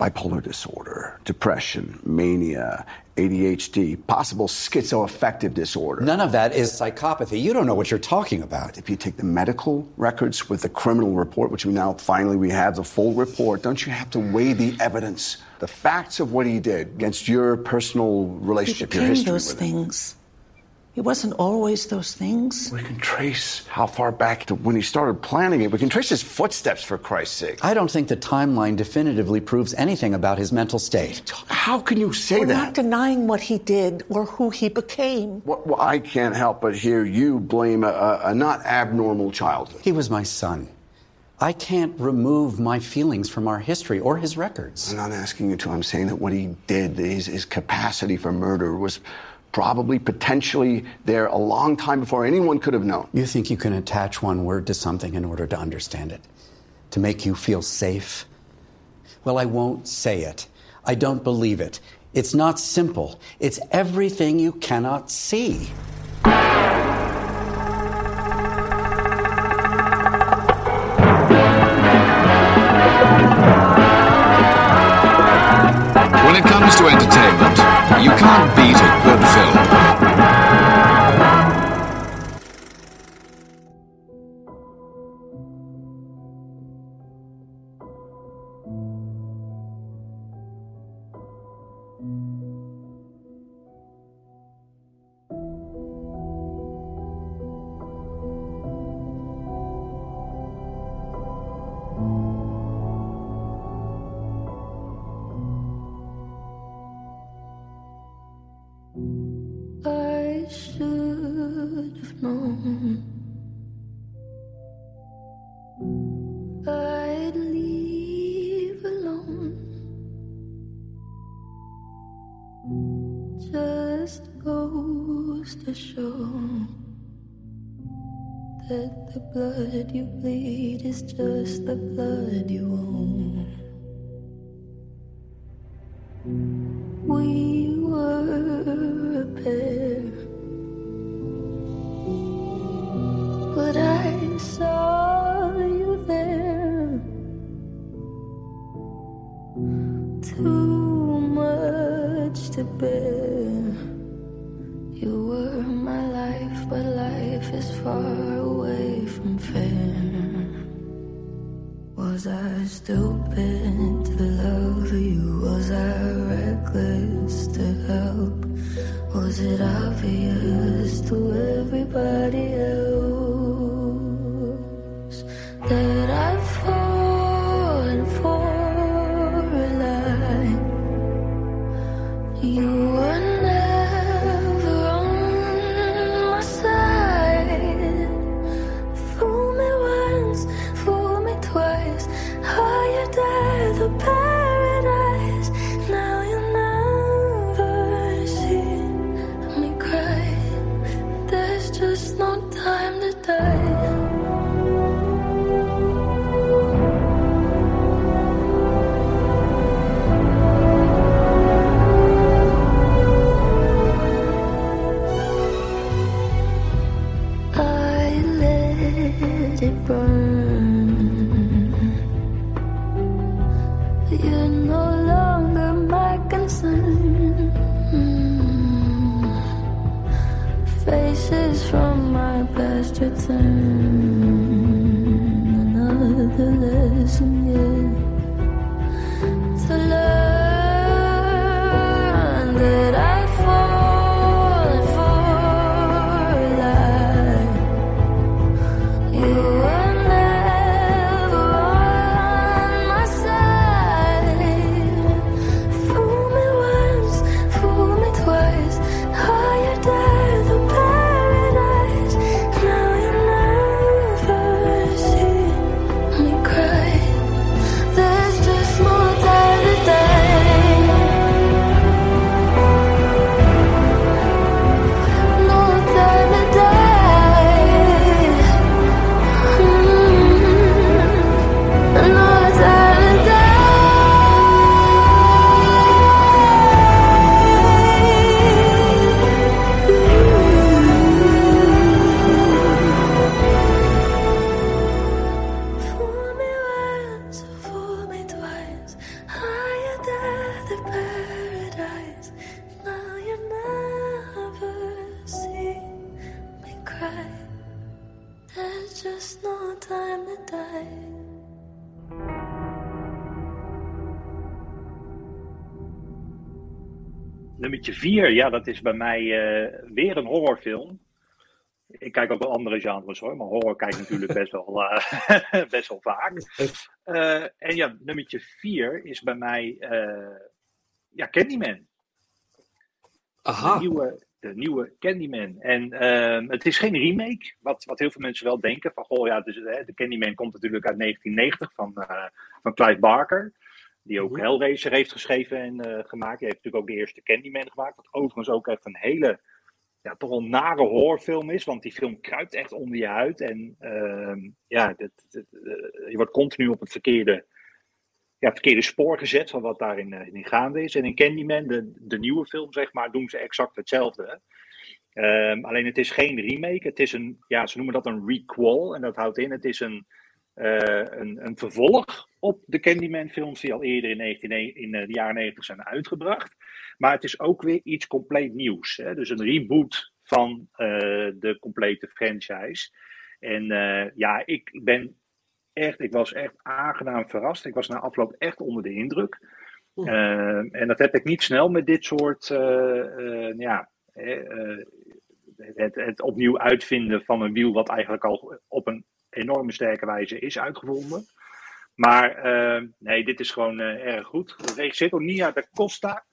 bipolar disorder, depression, mania, ADHD, possible schizoaffective disorder. None of that is psychopathy. You don't know what you're talking about. If you take the medical records with the criminal report, which we now finally we have the full report, don't you have to weigh the evidence, the facts of what he did against your personal relationship, he your history those with him? Things. He wasn't always those things. We can trace how far back to when he started planning it. We can trace his footsteps, for Christ's sake. I don't think the timeline definitively proves anything about his mental state. How can you say that? We're not denying what he did or who he became. Well, well, I can't help but hear you blame a, a, a not abnormal childhood. He was my son. I can't remove my feelings from our history or his records. I'm not asking you to. I'm saying that what he did, his, his capacity for murder, was probably potentially there a long time before anyone could have known. You think you can attach one word to something in order to understand it? To make you feel safe? Well, I won't say it. I don't believe it. It's not simple. It's everything you cannot see. When it comes to entertainment, you can't beat a good film. Blood you bleed is just the blood you own. somebody else. Nummertje 4, ja, dat is bij mij eh, weer een horrorfilm. Ik kijk ook wel andere genres hoor, maar horror kijk ik natuurlijk best wel, eh, best wel vaak. Eh, en ja, nummertje 4 is bij mij ja, Candyman. Aha. De nieuwe, de nieuwe Candyman. En ehm, het is geen remake, wat, wat heel veel mensen wel denken. Van, goh, ja, dus, hè, de Candyman komt natuurlijk uit 1990 van, van Clive Barker. Die ook Mhm. Hellraiser heeft geschreven en eh, gemaakt. Die heeft natuurlijk ook de eerste Candyman gemaakt. Wat overigens ook echt een hele, ja, toch wel nare horrorfilm is. Want die film kruipt echt onder je huid. En ehm, ja, dit, dit, eh, je wordt continu op het verkeerde, ja, het verkeerde spoor gezet van wat daarin eh, in gaande is. En in Candyman, de, de nieuwe film, zeg maar, doen ze exact hetzelfde. Ehm, alleen het is geen remake. Het is een, ja, ze noemen dat een requel. En dat houdt in, het is een, een, een vervolg op de Candyman-films die al eerder in, 19, in eh, de jaren 90 zijn uitgebracht. Maar het is ook weer iets compleet nieuws. Hè? Dus een reboot van eh, de complete franchise. En eh, ja, ik ben echt, ik was echt aangenaam verrast. Ik was na afloop echt onder de indruk. Eh, en dat heb ik niet snel met dit soort, eh, eh, ja, eh, het, het opnieuw uitvinden van een wiel wat eigenlijk al op een enorme sterke wijze is uitgevonden. Maar eh, nee, dit is gewoon eh, erg goed. Geregisseerd door Nia da Costa.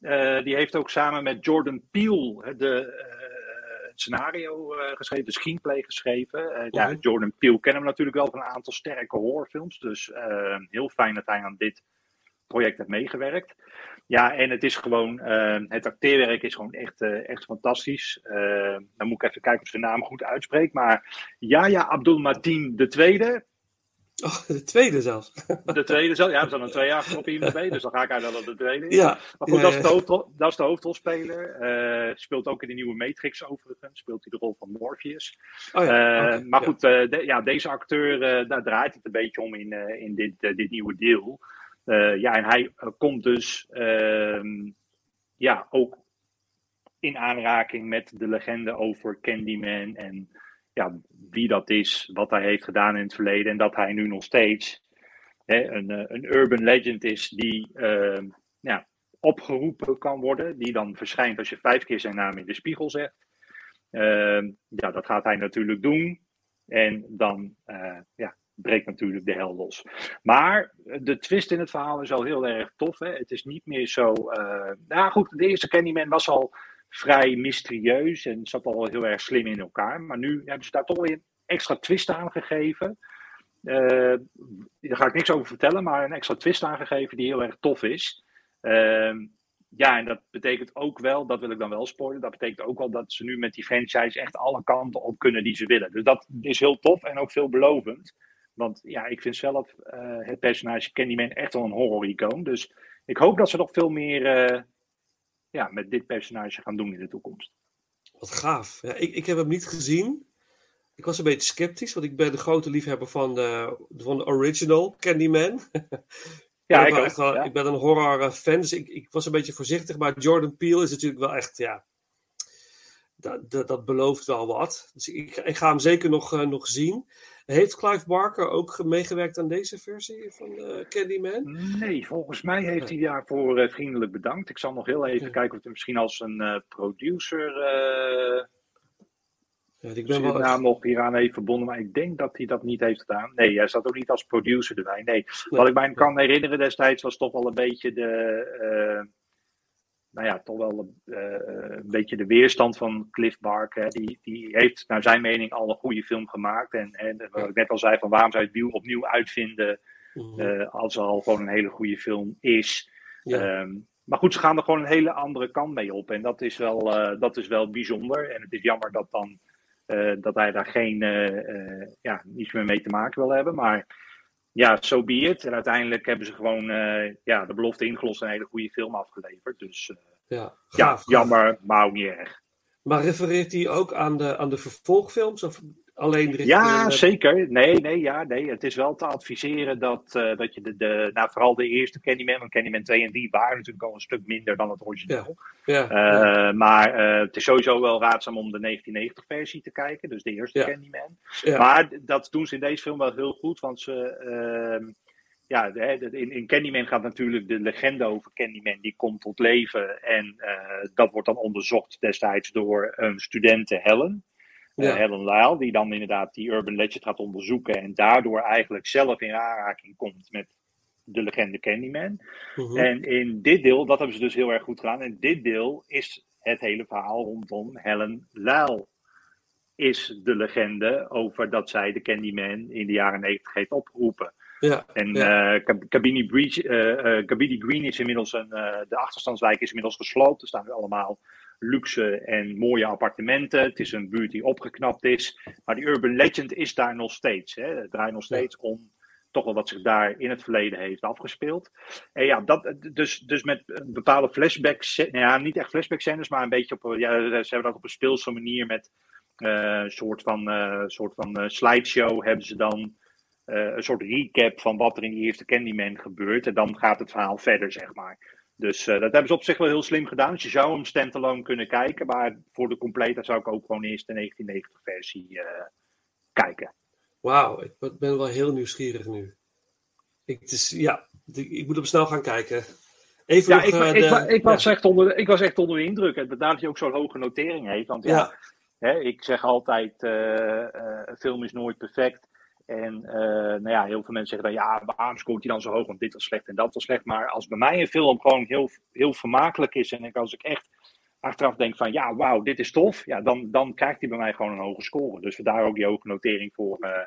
Eh, die heeft ook samen met Jordan Peele de, het scenario geschreven, de screenplay geschreven. Ja. Jordan Peele kennen we natuurlijk wel van een aantal sterke horrorfilms. Dus heel fijn dat hij aan dit project heeft meegewerkt. Ja, en het is gewoon, eh, het acteerwerk is gewoon echt, eh, echt fantastisch. Eh, dan moet ik even kijken of ze zijn naam goed uitspreekt. Maar Yahya Abdul Mateen de tweede. Oh, de tweede zelfs. De tweede, zelf- ja, er staan er twee jaar op IMDb, dus dan ga ik uit dat de tweede is. Ja. Maar goed, ja, dat, is de hoofdrol, dat is de hoofdrolspeler. Speelt ook in de nieuwe Matrix overigens. Speelt hij de rol van Morpheus. Oh ja, maar goed, de- ja, deze acteur, daar draait het een beetje om in, in dit, dit nieuwe deel. Eh, ja, en hij eh, komt dus ehm, ja, ook in aanraking met de legende over Candyman. En ja, wie dat is, wat hij heeft gedaan in het verleden. En dat hij nu nog steeds hè, een, eh, een urban legend is die ehm, ja, opgeroepen kan worden. Die dan verschijnt als je vijf keer zijn naam in de spiegel zegt. Ehm, ja, dat gaat hij natuurlijk doen. En dan ja, breekt natuurlijk de hel los. Maar de twist in het verhaal is al heel erg tof. Hè? Het is niet meer zo. eh nou goed, de eerste Candyman was al vrij mysterieus en zat al heel erg slim in elkaar. Maar nu hebben ze daar toch weer een extra twist aan gegeven. Eh, daar ga ik niks over vertellen, maar een extra twist aangegeven die heel erg tof is. Ehm, ja, en dat betekent ook wel, dat wil ik dan wel spoilen, dat betekent ook wel dat ze nu met die franchise echt alle kanten op kunnen die ze willen. Dus dat is heel tof en ook veelbelovend. Want ja, ik vind zelf eh, het personage Candyman echt wel een horror-icoon. Dus ik hoop dat ze nog veel meer eh, ja, met dit personage gaan doen in de toekomst. Wat gaaf. Ja, ik, ik heb hem niet gezien. Ik was een beetje sceptisch, want ik ben de grote liefhebber van de, van de original Candyman. Ja, ik wel ook, echt wel- ja. ik ben een horror fan, dus ik, ik was een beetje voorzichtig. Maar Jordan Peele is natuurlijk wel echt, ja, dat, dat, dat belooft wel wat. Dus ik, ik ga hem zeker nog, eh, nog zien. Heeft Clive Barker ook ge- meegewerkt aan deze versie van eh, Candyman? Nee, volgens mij heeft hij daarvoor eh, vriendelijk bedankt. Ik zal nog heel even Ja. kijken of hij misschien als een producer Ja, ik ben wel naam nog hieraan heeft verbonden. Maar ik denk dat hij dat niet heeft gedaan. Nee, hij zat ook niet als producer erbij. Nee, wat ik mij kan herinneren destijds was toch wel een beetje de... eh, nou ja, toch wel eh, een beetje de weerstand van Cliff Barker. Die, die heeft naar zijn mening al een goede film gemaakt. En, en wat ik net al zei, van waarom zou je het opnieuw uitvinden... Mhm. eh, als er al gewoon een hele goede film is. Ja. Ehm, maar goed, ze gaan er gewoon een hele andere kant mee op. En dat is wel, eh, dat is wel bijzonder. En het is jammer dat, dan, eh, dat hij daar geen, eh, eh, ja, niets meer mee te maken wil hebben. Maar ja, zo so be it. En uiteindelijk hebben ze gewoon eh, ja, de belofte ingelost en een hele goede film afgeleverd. Dus eh, ja, ja, gaaf, jammer, maar ook niet erg. Maar refereert hij ook aan de, aan de vervolgfilms? Of alleen richting... Ja, eh, zeker. Nee, nee, ja, nee. Het is wel te adviseren dat, eh, dat je de, de, nou, vooral de eerste Candyman, want Candyman 2 en 3 waren natuurlijk al een stuk minder dan het origineel. ja, ja, Eh, Maar het is sowieso wel raadzaam om de 1990-versie te kijken, dus de eerste. Candyman. Maar dat doen ze in deze film wel heel goed, want ze. ehm, ja, in, in Candyman gaat natuurlijk de legende over Candyman, die komt tot leven. En dat wordt dan onderzocht destijds door een studente Helen. Eh, Ja. Helen Lyle, die dan inderdaad die urban legend gaat onderzoeken. En daardoor eigenlijk zelf in aanraking komt met de legende Candyman. Mhm. En in dit deel, dat hebben ze dus heel erg goed gedaan. In dit deel is het hele verhaal rondom Helen Lyle. Is de legende over dat zij de Candyman in de jaren 90 heeft opgeroepen. ja, En ja. eh, Cab- Cabini, Breach, eh, eh, Cabini Green is inmiddels een. eh, de achterstandswijk is inmiddels gesloopt. Er staan nu allemaal luxe en mooie appartementen. Het is een buurt die opgeknapt is. Maar die urban legend is daar nog steeds. Hè. Het draait nog steeds om toch wel wat zich daar in het verleden heeft afgespeeld. En ja, dat, dus, dus met bepaalde flashbacks, ja, niet echt flashback scènes, maar een beetje op, ja, ze hebben dat op een speelse manier met eh, een soort van, eh, soort van eh, slideshow hebben ze dan een soort recap van wat er in die eerste Candyman gebeurt. En dan gaat het verhaal verder, zeg maar. Dus eh, dat hebben ze op zich wel heel slim gedaan. Dus je zou hem standalone kunnen kijken, maar voor de complete zou ik ook gewoon eerst de 1990-versie eh, kijken. Wauw, ik ben- wel heel nieuwsgierig nu. Ik, het is, ja, ik moet hem snel gaan kijken. Even Ja, nog, ik, eh, ik, was ja. echt onder, ik was echt onder de indruk. En vandaar dat hij ook zo'n hoge notering heeft. Want ja, Ja. Hè, ik zeg altijd, een film is nooit perfect. En eh, nou ja, heel veel mensen zeggen dan, ja, waarom scoort hij dan zo hoog? Want dit was slecht en dat was slecht. Maar als bij mij een film gewoon heel, heel vermakelijk is en ik, als ik echt achteraf denk van, ja, wauw, dit is tof. Ja, dan, dan krijgt hij bij mij gewoon een hoge score. Dus vandaar ook die hoge notering voor, eh,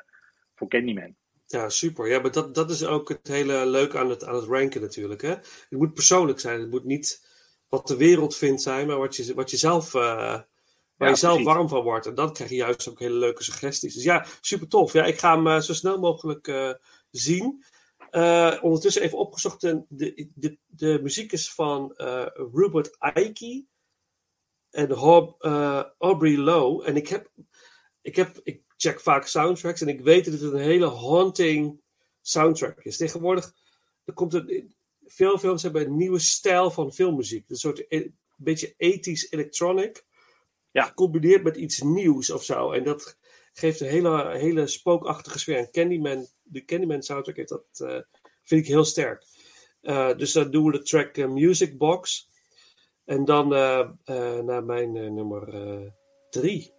voor Candyman. Ja, super. Ja, maar dat, dat is ook het hele leuke aan het, aan het ranken natuurlijk. Hè? Het moet persoonlijk zijn. Het moet niet wat de wereld vindt zijn, maar wat je, wat je zelf, eh, waar Ja, je zelf precies. warm van wordt. En dan krijg je juist ook hele leuke suggesties. Dus ja, super tof. Ja, ik ga hem eh, zo snel mogelijk eh, zien. Eh, ondertussen even opgezocht. De, de, de, muziek is van eh Rupert Icke en Hob, Aubrey Lowe. En ik heb, ik heb, ik check vaak soundtracks en ik weet dat het een hele haunting soundtrack is. Tegenwoordig er komt een, veel films hebben een nieuwe stijl van filmmuziek. Een soort e- beetje ethisch electronic. Ja. Gecombineerd met iets nieuws of zo. En dat geeft een hele, hele spookachtige sfeer. En Candyman, de Candyman soundtrack heeft dat, eh, vind ik heel sterk. Eh, dus dan doen we de track eh, Music Box. En dan naar mijn nummer drie.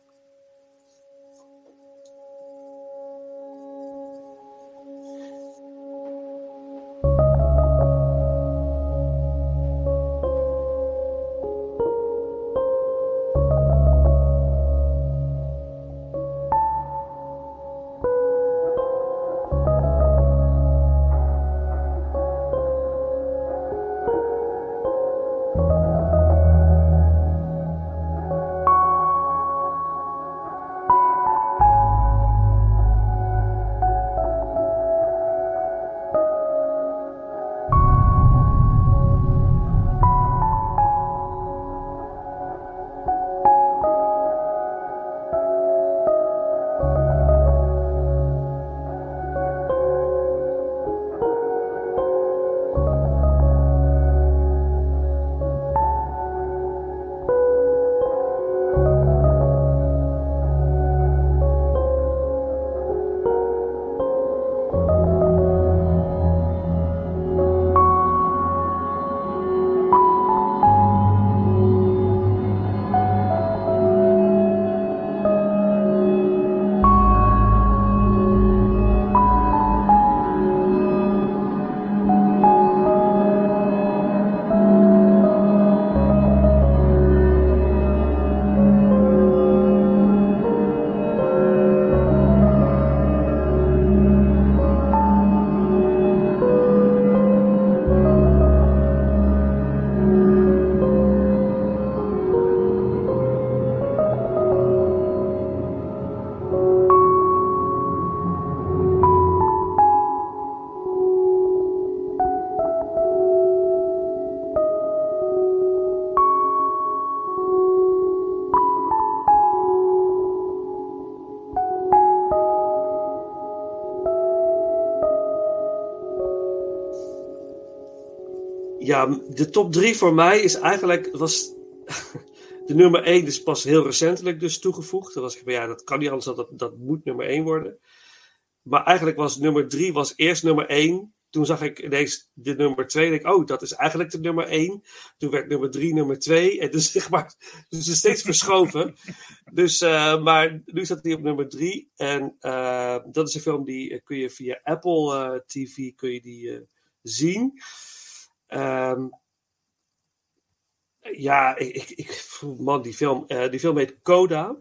De top drie voor mij is eigenlijk. Was, de nummer één is pas heel recentelijk dus toegevoegd. Dan was ik ja, dat kan niet anders, dat, dat moet nummer één worden. Maar eigenlijk was nummer drie was eerst nummer één. Toen zag ik ineens de nummer twee. En ik, oh, dat is eigenlijk de nummer één. Toen werd nummer drie nummer twee. En dus zeg maar, dus is steeds verschoven. Dus, eh, maar nu staat hij op nummer drie. En eh, dat is een film die eh, kun je via Apple TV kun je die, zien. Ehm, ja, ik, ik, man, die film, die film heet Coda.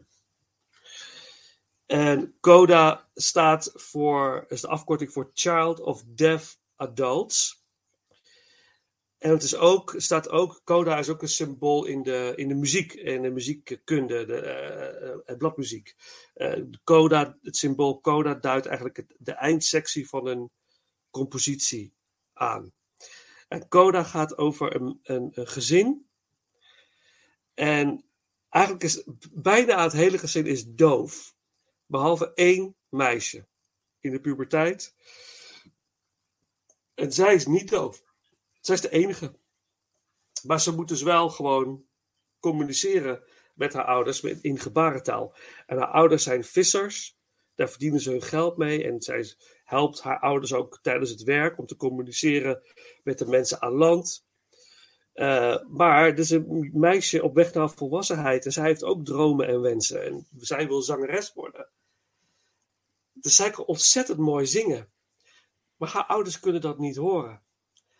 En CODA staat voor, is de afkorting voor Child of Deaf Adults. En het is ook, staat ook, coda is ook een symbool in de, in de muziek, in de muziekkunde, de, uh, bladmuziek. Uh, coda, het symbool coda duidt eigenlijk de eindsectie van een compositie aan. En coda gaat over een, een, gezin. En eigenlijk is bijna het hele gezin is doof. Behalve één meisje in de puberteit. En zij is niet doof. Zij is de enige. Maar ze moet dus wel gewoon communiceren met haar ouders in gebarentaal. En haar ouders zijn vissers. Daar verdienen ze hun geld mee. En zij helpt haar ouders ook tijdens het werk om te communiceren met de mensen aan land. Uh, maar het is een meisje op weg naar volwassenheid. En zij heeft ook dromen en wensen. En zij wil zangeres worden. Dus zij kan ontzettend mooi zingen. Maar haar ouders kunnen dat niet horen.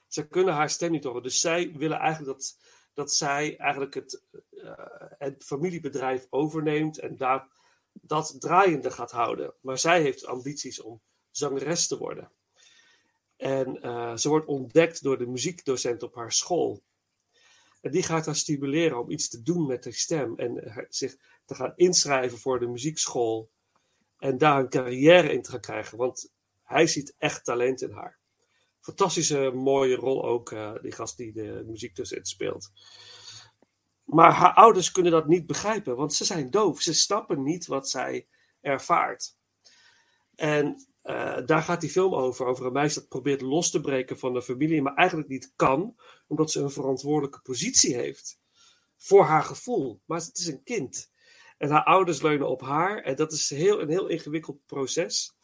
Ze kunnen haar stem niet horen. Dus zij willen eigenlijk dat, dat zij eigenlijk het, uh, het familiebedrijf overneemt en daar, dat draaiende gaat houden. Maar zij heeft ambities om zangeres te worden. En uh, ze wordt ontdekt door de muziekdocent op haar school. En die gaat haar stimuleren om iets te doen met haar stem. En zich te gaan inschrijven voor de muziekschool. En daar een carrière in te gaan krijgen. Want hij ziet echt talent in haar. Fantastische, mooie rol ook, uh, die gast die de muziek speelt. Maar haar ouders kunnen dat niet begrijpen, want ze zijn doof. Ze snappen niet wat zij ervaart. En uh, daar gaat die film over, over een meisje dat probeert los te breken van de familie, maar eigenlijk niet kan, omdat ze een verantwoordelijke positie heeft. Voor haar gevoel. Maar het is een kind. En haar ouders leunen op haar. En dat is heel, een heel ingewikkeld proces.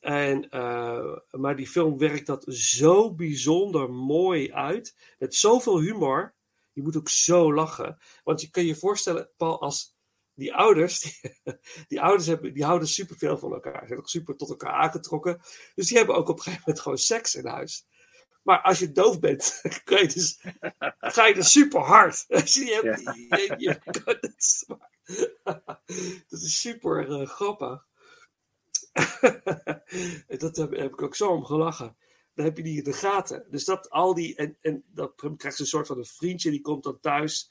En, uh, maar die film werkt dat zo bijzonder mooi uit. Met zoveel humor. Je moet ook zo lachen. Want je kan je voorstellen, Paul, als die ouders, die, die ouders hebben, die houden superveel van elkaar. Ze zijn ook super tot elkaar aangetrokken. Dus die hebben ook op een gegeven moment gewoon seks in huis. Maar als je doof bent, kan je dus, ga je dus super hard. je dat is super uh, grappig. dat heb, heb, ik ook zo om gelachen. Dan heb je die in de gaten. Dus dat al die. En, en dan krijgt ze een soort van een vriendje, die komt dan thuis.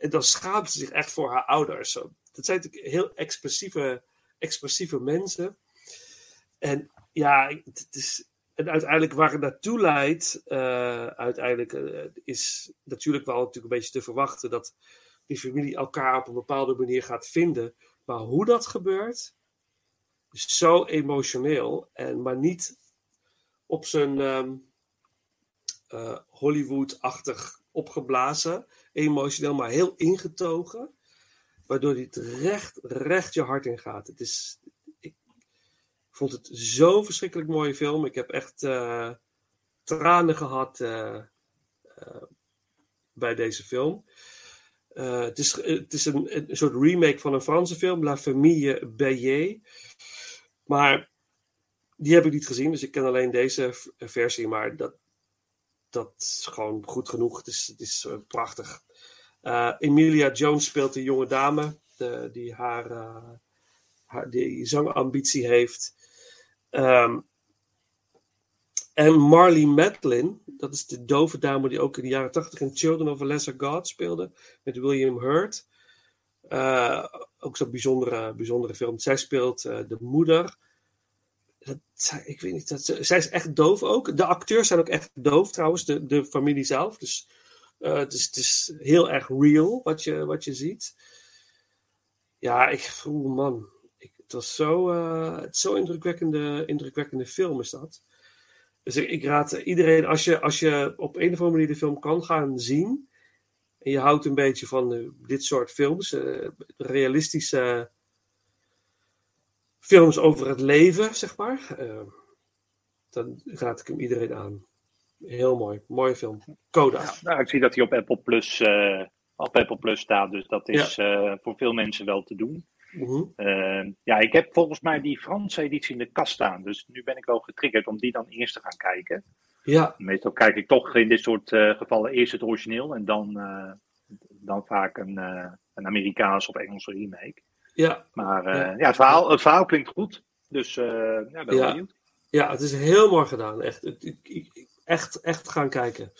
En dan schaamt ze zich echt voor haar ouders. Dat zijn natuurlijk heel expressieve, expressieve mensen. En ja, het is. En uiteindelijk waar het naartoe leidt, uh, uiteindelijk uh, is natuurlijk wel natuurlijk een beetje te verwachten dat die familie elkaar op een bepaalde manier gaat vinden. Maar hoe dat gebeurt, is zo emotioneel. En, maar niet op zijn um, uh, Hollywood-achtig opgeblazen, emotioneel, maar heel ingetogen. Waardoor het recht, recht je hart in gaat. Het is, ik vond het zo'n verschrikkelijk mooie film. Ik heb echt uh, tranen gehad uh, bij deze film. Het is, het is een, een, soort remake van een Franse film, La Famille Bayet. Maar die heb ik niet gezien, dus ik ken alleen deze versie. Maar dat, dat is gewoon goed genoeg. Het is, het is uh, prachtig. Uh, Emilia Jones speelt een jonge dame de, die haar, haar die zangambitie heeft. Um, en Marley Matlin, dat is de dove dame die ook in de jaren tachtig in Children of a Lesser God speelde, met William Hurt. Ook zo'n bijzondere, bijzondere film. Zij speelt de moeder. Ik weet niet, dat, zij is echt doof ook. De acteurs zijn ook echt doof trouwens, de, de familie zelf. Dus uh, het, is, het is heel erg real wat je, wat je ziet. Ja, ik, oeh man, ik, het was zo, het zo indrukwekkende, indrukwekkende film is dat. Dus ik, raad iedereen, als je, als je op een of andere manier de film kan gaan zien. En je houdt een beetje van eh, dit soort films, eh, realistische films over het leven, zeg maar. eh, dan raad ik hem iedereen aan. Heel mooi, mooie film. Coda. Nou, ik zie dat hij op Apple Plus, eh, op Apple Plus staat, dus dat is eh, voor veel mensen wel te doen. Mhm. Eh, ja, ik heb volgens mij die Franse editie in de kast staan, dus nu ben ik wel getriggerd om die dan eerst te gaan kijken. Ja, Meestal kijk ik toch in dit soort eh, gevallen eerst het origineel en dan, dan vaak een, een Amerikaanse of Engelse remake. Ja, Maar eh, Ja. ja, het, verhaal, het verhaal klinkt goed, dus eh ja, ben Ja. benieuwd. ja, het is heel mooi gedaan. Echt, ik, ik, echt, echt gaan kijken.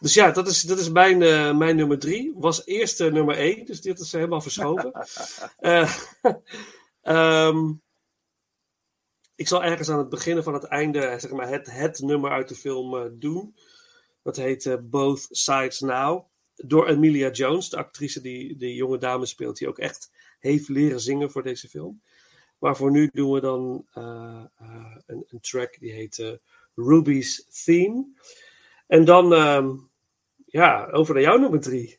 Dus ja, dat is, dat is mijn, eh, mijn nummer drie. Was eerst nummer één, dus dit is helemaal verschoven. Eh, ehm, ik zal ergens aan het begin van het einde zeg maar, het, het nummer uit de film doen. Dat heet Both Sides Now. Door Emilia Jones, de actrice die de jonge dame speelt, die ook echt heeft leren zingen voor deze film. Maar voor nu doen we dan eh, eh, een, een track die heet eh, Ruby's Theme. En dan, ehm, ja, over naar jouw nummer drie.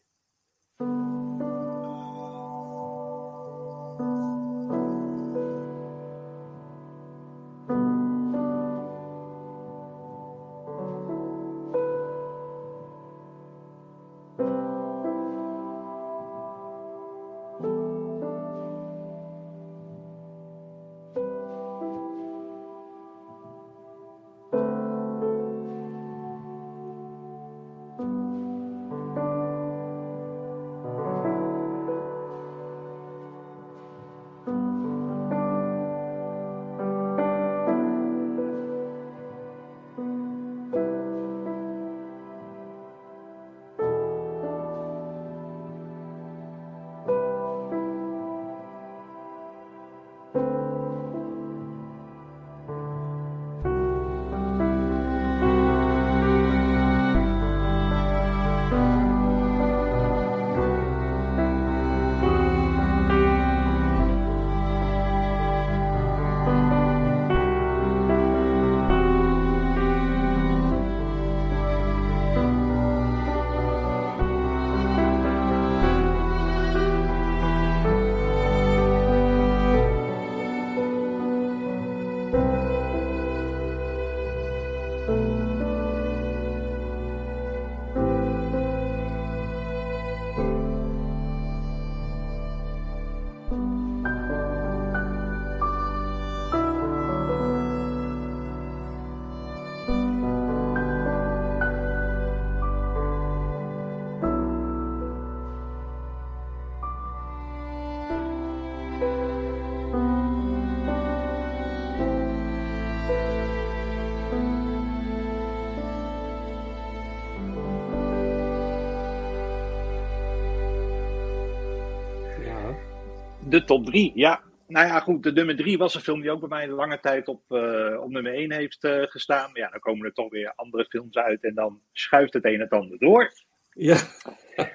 De top drie, ja. Nou ja, goed, de nummer drie was een film die ook bij mij lange tijd op, eh, op nummer één heeft eh, gestaan. Maar ja, dan komen er toch weer andere films uit en dan schuift het een en het ander door. Ja.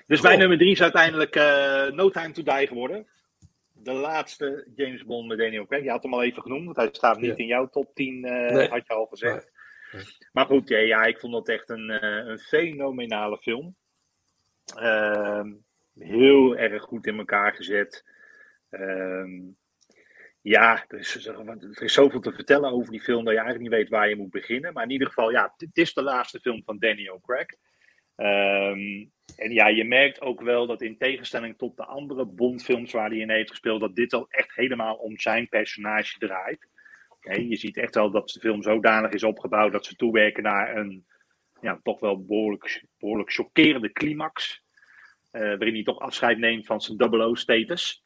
Dus mijn nummer drie is uiteindelijk eh, No Time to Die geworden. De laatste James Bond met Daniel Craig. Je had hem al even genoemd, want hij staat niet Ja. in jouw top 10, eh, Nee. had je al gezegd. Nee. Maar goed, ja, ja, ik vond dat echt een, een fenomenale film. Ehm, heel erg goed in elkaar gezet. Ehm, ja, er is, er is zoveel te vertellen over die film dat je eigenlijk niet weet waar je moet beginnen. Maar in ieder geval, ja, het is de laatste film van Daniel Craig. Ehm, en ja, je merkt ook wel dat in tegenstelling tot de andere Bondfilms waar hij in heeft gespeeld, dat dit al echt helemaal om zijn personage draait. Je ziet echt wel dat de film zodanig is opgebouwd dat ze toewerken naar een ja, toch wel behoorlijk, behoorlijk chockerende climax. eh, waarin hij toch afscheid neemt van zijn 00-status.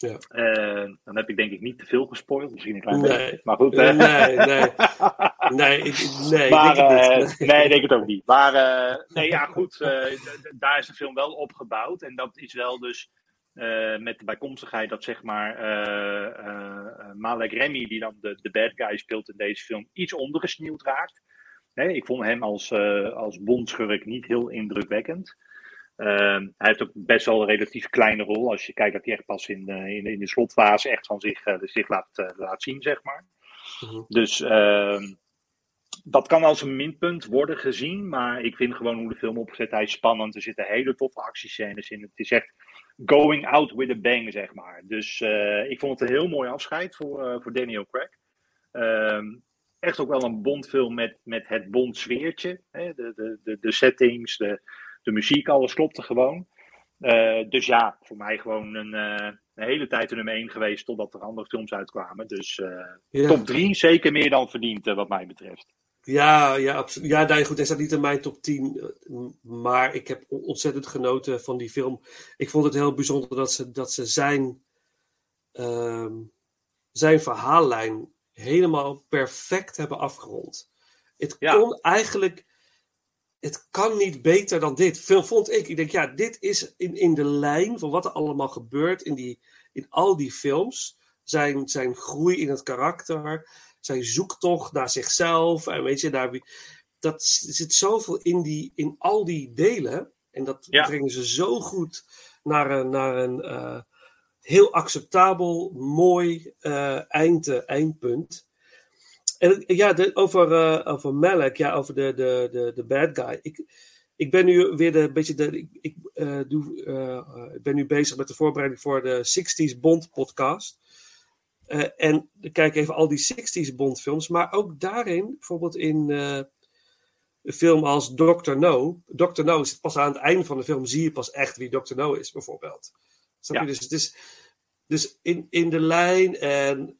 Ja. Eh, dan heb ik denk ik niet te veel gespoild, misschien een klein Nee. beetje. Maar goed, Eh, eh, nee, nee. Nee, ik, nee, maar, denk het niet. nee, denk het ook niet. Maar nee, ja, goed. daar is de film wel opgebouwd. En dat is wel dus met de bijkomstigheid dat zeg maar Malek Remy, die dan de, de bad guy speelt in deze film, iets ondergesneeuwd raakt. Nee, ik vond hem als, als bondschurk niet heel indrukwekkend. Ehm, hij heeft ook best wel een relatief kleine rol. Als je kijkt dat hij echt pas in, de- in, in de slotfase echt van zich, eh, zich laat, eh, laat zien, zeg maar. Mhm. Dus, ehm, dat kan als een minpunt worden gezien, maar ik vind gewoon hoe de film opgezet, hij is spannend. Er zitten hele toffe actiescènes in. Het is echt going out with a bang, zeg maar. Dus eh, ik vond het een heel mooi afscheid voor, eh, voor Daniel Craig. Ehm, echt ook wel een Bondfilm met, met het Bond sfeertje. Hè? De, de, de, de settings, de, de muziek, alles klopte gewoon. Eh, dus ja, voor mij gewoon een, eh, een hele tijd een nummer 1 geweest totdat er andere films uitkwamen. Dus eh, Ja. top 3 zeker meer dan verdiend, wat mij betreft. Ja, ja, absoluut. Ja, nee, goed, hij staat niet in mijn top 10. eh, Maar ik heb on- ontzettend genoten van die film. Ik vond het heel bijzonder dat ze, dat ze zijn, ehm, zijn verhaallijn helemaal perfect hebben afgerond. Het Ja. kon eigenlijk. Het kan niet beter dan dit. Veel vond ik. Ik denk, ja, dit is in, in de lijn van wat er allemaal gebeurt in, die, in al die films. Zijn, zijn groei in het karakter zijn zoektocht naar zichzelf. En weet je, daar, wie- dat zit zoveel in, die, in al die delen. En dat Ja. brengen ze zo goed naar een, naar een eh, heel acceptabel, mooi eind, eh, eindpunt. En eh, ja, de, over, eh over Malek, ja, over de, de, de, de bad guy. Ik, ik ben nu weer de, beetje de, ik, ik, eh, doe, ik ben nu bezig met de voorbereiding voor de 60s Bond podcast. En ik kijk even al die 60s Bond films. Maar ook daarin, bijvoorbeeld in een film als Dr. No. Dr. No is pas aan het einde van de film zie je pas echt wie Dr. No is, bijvoorbeeld. Snap je? Ja. Dus, het is, dus in, in de lijn en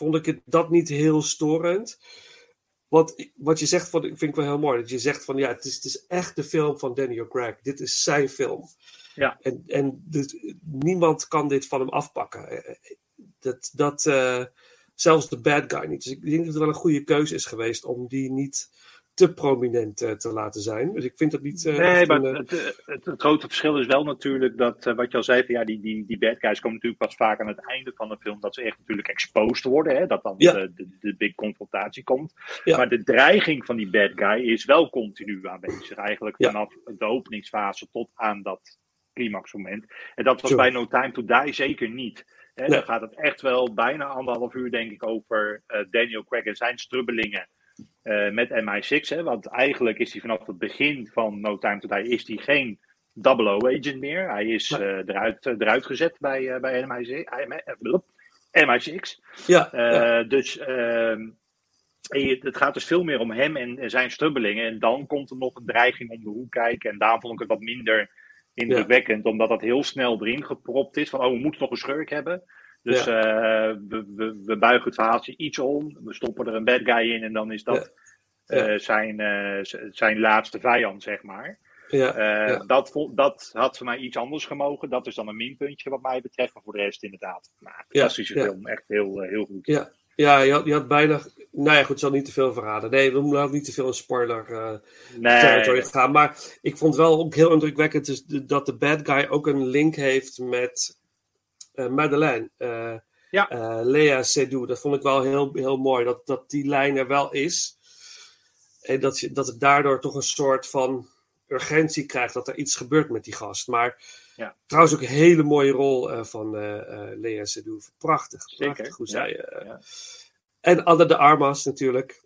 vond ik het dat niet heel storend. Wat, wat je zegt, van, vind ik wel heel mooi. Dat je zegt van ja, het is, het is echt de film van Daniel Craig. Dit is zijn film. Ja. En, en dit- niemand kan dit van hem afpakken. Eh, Dat, dat, eh, zelfs de bad guy niet. Dus ik denk dat het wel een goede keuze is geweest om die niet te prominent eh, te laten zijn. Dus ik vind dat niet. eh, Nee, maar een, eh, het, het, het grote verschil is wel natuurlijk dat, wat je al zei, van, ja, die, die, die bad guys komen natuurlijk pas vaak aan het einde van de film, dat ze echt natuurlijk exposed worden, hè, dat dan Ja. de, de, de big confrontatie komt. Ja. Maar de dreiging van die bad guy is wel continu aanwezig, eigenlijk Ja. vanaf de openingsfase tot aan dat climaxmoment. En dat was bij No Time to Die zeker niet. Hè, Nee. Dan gaat het echt wel bijna anderhalf uur, denk ik, over Daniel Craig en zijn strubbelingen eh, met MI6. Hè, want eigenlijk is hij vanaf het begin van No Time to Die is hij geen 00-agent meer. Hij is eh, eruit, eh, eruit gezet bij, eh, bij MI6. eh, blub, MI6. ja, ja, Dus ehm, het gaat dus veel meer om hem en, en zijn strubbelingen. En dan komt er nog een dreiging om de hoek kijken. En daar vond ik het wat minder indrukwekkend. Omdat dat heel snel erin gepropt is. Van, oh, we moeten nog een schurk hebben. Dus eh, we, we, we buigen het verhaaltje iets om. We stoppen er een bad guy in. En dan is dat Ja. Eh, zijn, eh, zijn laatste vijand, zeg maar. ja, ja. dat, dat had voor mij iets anders gemogen. Dat is dan een minpuntje wat mij betreft. Maar voor de rest inderdaad. Nou, fantastische ja. film. Echt heel, heel goed. Ja, ja je, had, je had bijna. Nou ja, goed, ik zal niet te veel verraden. Nee, we moeten ook niet te veel in spoiler eh Nee, territory gaan. Maar ik vond wel ook heel indrukwekkend dat de bad guy ook een link heeft met Madeleine. eh Ja. eh, Lea Seydoux. Dat vond ik wel heel, heel mooi. Dat, dat die lijn er wel is. En dat, je, dat het daardoor toch een soort van urgentie krijgt dat er iets gebeurt met die gast. Maar Ja. trouwens ook een hele mooie rol eh, van eh eh, Lea Seydoux. Prachtig. Zeker, Prachtig hoe zij... eh, ja. En Anne de Armas natuurlijk.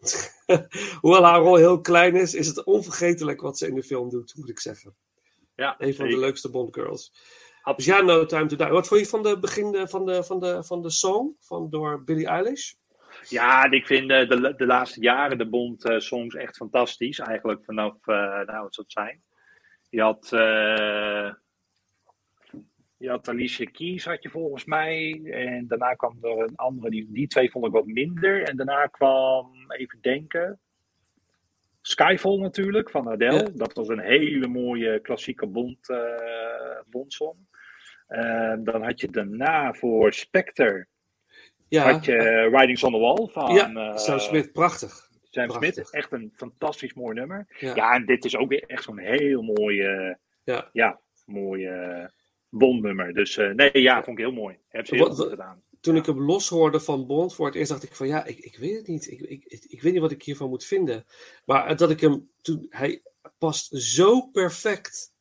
Hoewel haar rol heel klein is, is het onvergetelijk wat ze in de film doet, moet ik zeggen. Ja, Een van de leukste Bond girls. Absoluut. ja, No Time to Die. Wat vond je van de begin eh, van de, van de, van de song van, door Billie Eilish? Ja, ik vind eh, de, de laatste jaren de Bond-songs echt fantastisch. Eigenlijk vanaf, eh nou, wat zou het zijn? Je had, eh je had Alicia Keys, had je volgens mij. En daarna kwam er een andere, die, die twee vond ik wat minder. En daarna kwam, even denken, Skyfall natuurlijk, van Adele. Ja. Dat was een hele mooie klassieke Bond, eh Bondsong. Eh, dan had je daarna voor Spectre Ja, had je eh, Ridings on the Wall van ja eh, Sam Smith, prachtig. Sam prachtig. Smith. Echt een fantastisch mooi nummer. Ja. Ja, en dit is ook weer echt zo'n heel mooi, eh, Ja. ja, mooi eh, Bondnummer. Dus nee, ja, vond ik heel mooi. Heb ze heel Wat- goed gedaan. Toen ik hem los hoorde van Bond voor het eerst, dacht ik van ja, ik, ik weet het niet. Ik, ik, ik, ik weet niet wat ik hiervan moet vinden. Maar dat ik hem toen, hij past zo perfect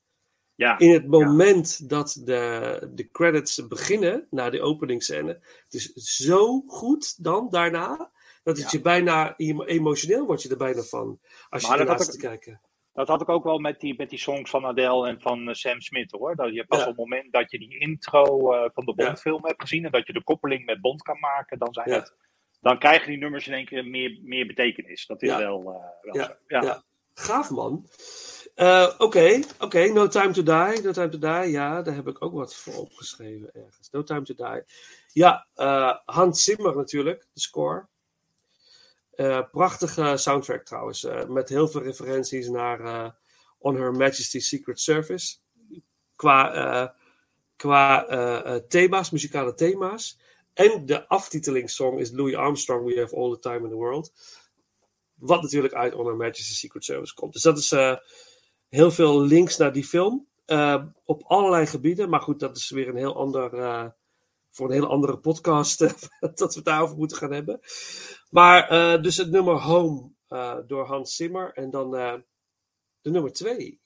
Ja, in het moment dat de, de credits beginnen, na de openingsscène. Het is zo goed dan daarna. Dat het je bijna emo- emotioneel wordt je er bijna van. Als je Maar had zit te kijken. Dat had ik ook wel met die, met die songs van Adele en van eh, Sam Smith hoor. Dat je pas op het moment dat je die intro eh, van de. Bondfilm hebt gezien en dat je de koppeling met Bond kan maken, dan, zijn het, dan krijgen die nummers in één keer meer, meer betekenis. Dat is Ja. wel, eh, wel Ja. zo. Ja. Ja. Gaaf man. Eh, Oké, oké. No Time to Die. No Time to Die, ja, daar heb ik ook wat voor opgeschreven ergens. No Time to Die. Ja, eh, Hans Zimmer natuurlijk, de score. Eh, prachtige soundtrack trouwens, met heel veel referenties naar On Her Majesty's Secret Service. Qua, qua thema's, muzikale thema's. En de aftitelingssong is Louis Armstrong, We Have All the Time in the World. Wat natuurlijk uit On Her Majesty's Secret Service komt. Dus dat is heel veel links naar die film. eh, op allerlei gebieden. Maar goed, dat is weer een heel ander. eh, voor een hele andere podcast. eh, dat we daarover moeten gaan hebben. Maar dus het nummer Home door Hans Zimmer. En dan de nummer twee.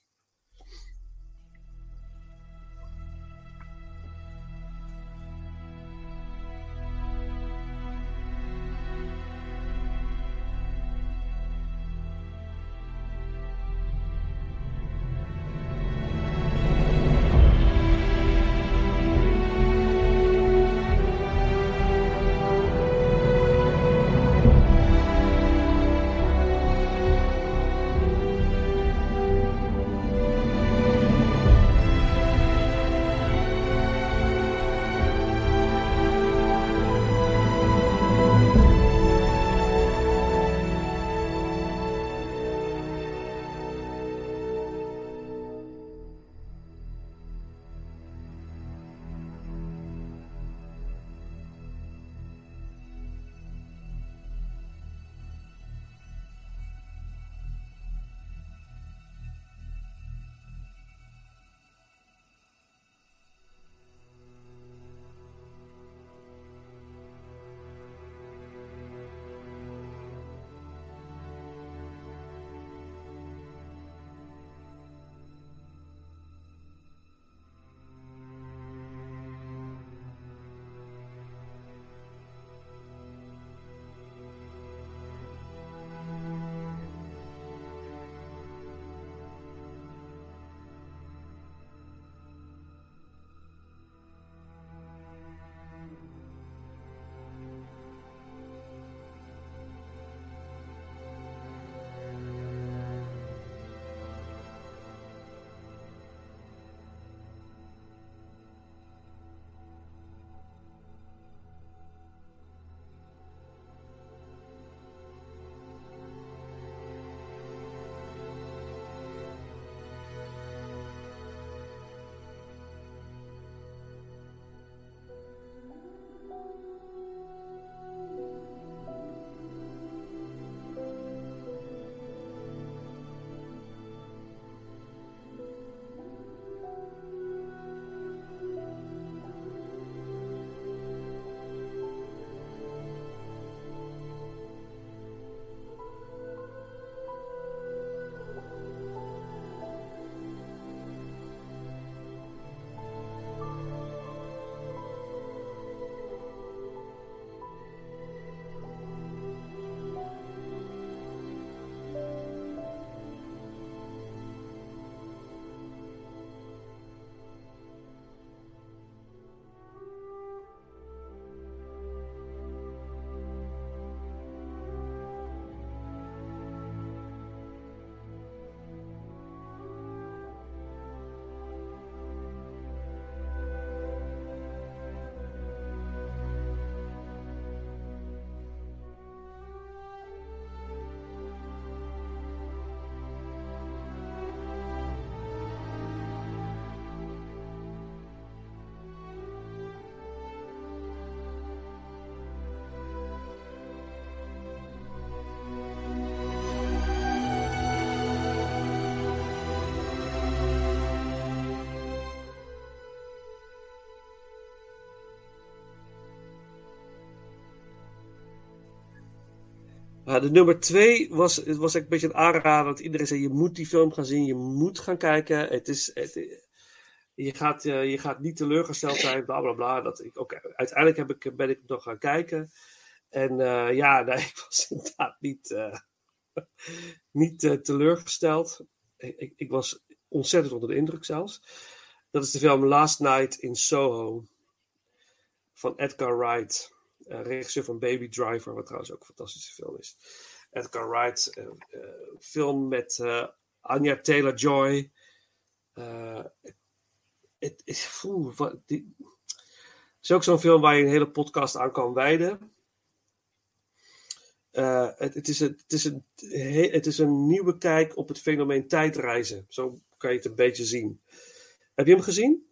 De nummer twee was, het was een beetje een aanrader. Dat iedereen zei: je moet die film gaan zien, je moet gaan kijken. Het is, het, je, gaat, eh, je gaat niet teleurgesteld zijn, bla bla bla. Dat ik, oké, uiteindelijk heb ik, ben ik nog gaan kijken. En eh, ja, ik was inderdaad niet, eh, niet teleurgesteld. Ik, ik, ik was ontzettend onder de indruk zelfs. Dat is de film Last Night in Soho van Edgar Wright, regisseur van Baby Driver, wat trouwens ook een fantastische film is. Edgar Wright, eh, eh, film met eh, Anya Taylor-Joy. Eh, het is, is ook zo'n film waar je een hele podcast aan kan wijden. Eh, het, is het, is een, he- het is een nieuwe kijk op het fenomeen tijdreizen. Zo kan je het een beetje zien. Heb je hem gezien?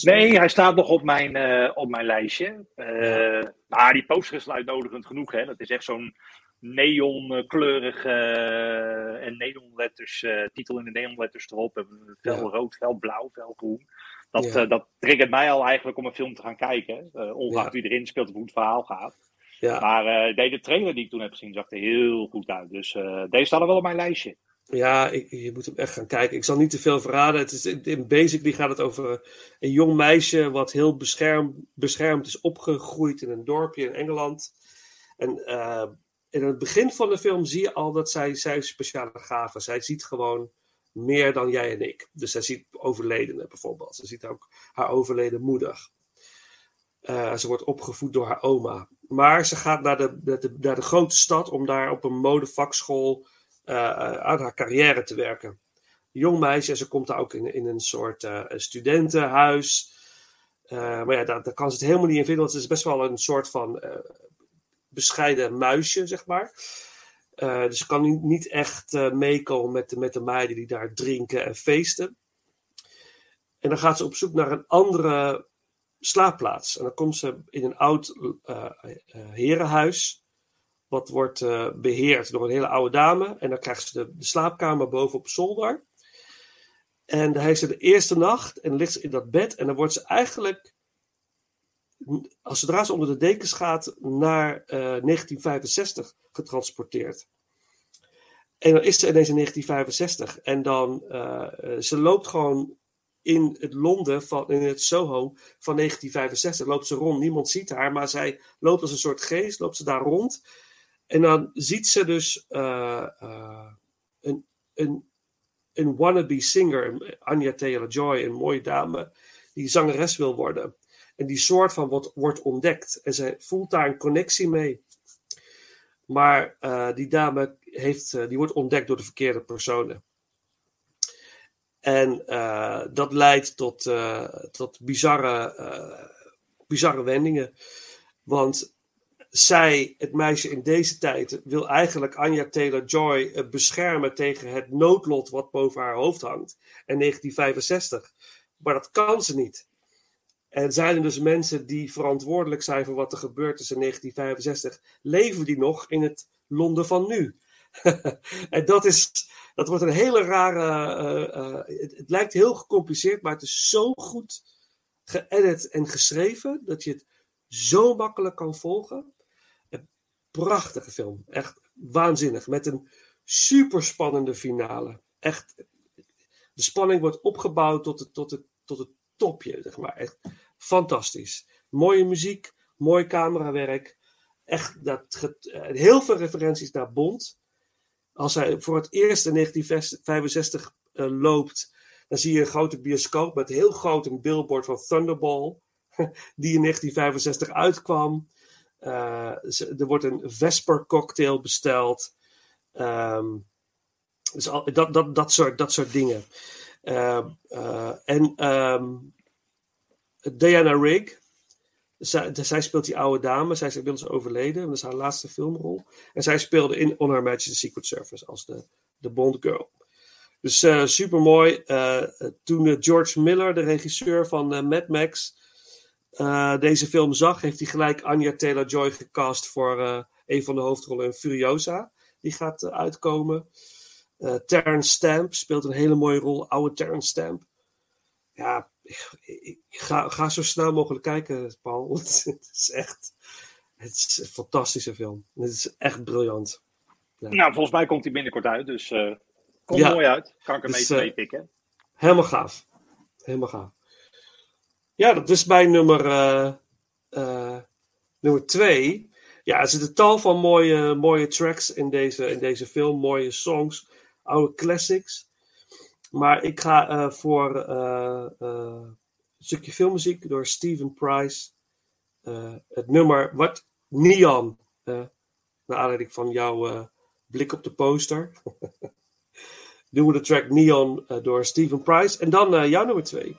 Nee, hij staat nog op mijn, eh, op mijn lijstje. Eh, Maar die poster is uitnodigend genoeg. Hè? Dat is echt zo'n neonkleurig eh en neonletters, titel in de neonletters erop. Fel Ja. rood, fel blauw, fel groen. Dat, Ja. dat triggert mij al eigenlijk om een film te gaan kijken. ongeacht wie erin speelt of hoe het verhaal gaat. Ja. Maar nee, de trailer die ik toen heb gezien zag er heel goed uit. Dus deze staat er wel op mijn lijstje. Ja, je moet hem echt gaan kijken. Ik zal niet te veel verraden. Het is, in- basically gaat het over een jong meisje wat heel beschermd, beschermd is opgegroeid in een dorpje in Engeland. En eh, in het begin van de film zie je al dat zij, zij speciale gaven. Zij ziet gewoon meer dan jij en ik. Dus zij ziet overledenen bijvoorbeeld. Ze ziet ook haar overleden moeder. Eh, ze wordt opgevoed door haar oma. Maar ze gaat naar de, naar de, grote stad om daar op een modevakschool aan haar carrière te werken. Jong meisje, en ze komt daar ook in, een soort eh, studentenhuis. Eh, maar ja, daar, kan ze het helemaal niet in vinden, want ze is best wel een soort van eh, bescheiden muisje, zeg maar. Eh, dus ze kan niet, echt eh, meekomen met de, met de meiden die daar drinken en feesten. En dan gaat ze op zoek naar een andere slaapplaats. En dan komt ze in een oud eh, eh, herenhuis wat wordt eh, beheerd door een hele oude dame. En dan krijgt ze de, slaapkamer boven op zolder. En dan heeft ze de eerste nacht en ligt ze in dat bed. En dan wordt ze eigenlijk, als zodra ze onder de dekens gaat, naar eh, 1965 getransporteerd. En dan is ze ineens in 1965. En dan, eh, eh, ze loopt gewoon in het Londen, van, in het Soho van 1965. Loopt ze rond, niemand ziet haar, maar zij loopt als een soort geest, loopt ze daar rond. En dan ziet ze dus eh, eh, een, een, een wannabe singer, Anya Taylor-Joy, een mooie dame, die zangeres wil worden. En die soort van wordt, wordt ontdekt. En zij voelt daar een connectie mee. Maar eh, die dame heeft, die wordt ontdekt door de verkeerde personen. En dat leidt tot, tot bizarre, bizarre wendingen. Want zij, het meisje in deze tijd, wil eigenlijk Anya Taylor-Joy eh, beschermen tegen het noodlot wat boven haar hoofd hangt. In 1965. Maar dat kan ze niet. En zijn er dus mensen die verantwoordelijk zijn voor wat er gebeurd is in 1965, leven die nog in het Londen van nu? en dat, is, dat wordt een hele rare. eh, eh, het, het lijkt heel gecompliceerd, maar het is zo goed geëdit en geschreven dat je het zo makkelijk kan volgen. Prachtige film. Echt waanzinnig. Met een super spannende finale. Echt. De spanning wordt opgebouwd tot het, tot het, tot het topje, zeg maar. Echt fantastisch. Mooie muziek, mooi camerawerk. Echt dat, eh, heel veel referenties naar Bond. Als hij voor het eerst in 1965 eh, loopt, dan zie je een grote bioscoop met heel groot een billboard van Thunderball, die in 1965 uitkwam. Eh, er wordt een Vesper cocktail besteld. Ehm, dus dat, dat, dat, soort, dat soort dingen. Ehm, eh, en ehm, Diana Rigg, zij, zij speelt die oude dame. Zij is inmiddels overleden. Dat is haar laatste filmrol. En zij speelde in On Her Majesty's Secret Service als de, de Bond Girl. Dus eh super mooi. toen eh, George Miller, de regisseur van eh, Mad Max, eh, deze film zag, heeft hij gelijk Anya Taylor-Joy gecast voor eh, een van de hoofdrollen in Furiosa. Die gaat eh, uitkomen. Terrence Stamp speelt een hele mooie rol. Oude Terrence Stamp. Ja, ik, ga, ga zo snel mogelijk kijken, Paul. het is echt het is een fantastische film. Het is echt briljant. Nou, volgens mij komt hij binnenkort uit, dus komt Ja. mooi uit. Kan ik hem Dus, even eh, meepikken. Helemaal gaaf. Helemaal gaaf. Ja, dat is mijn nummer, eh, eh, nummer twee. ja, er zitten tal van mooie, mooie tracks in deze, in deze film. Mooie songs, oude classics. Maar ik ga eh, voor een stukje filmmuziek door Steven Price. Het nummer Wat Neon. naar aanleiding van jouw blik op de poster. Doen we de track Neon door Steven Price. En dan eh, jouw nummer twee.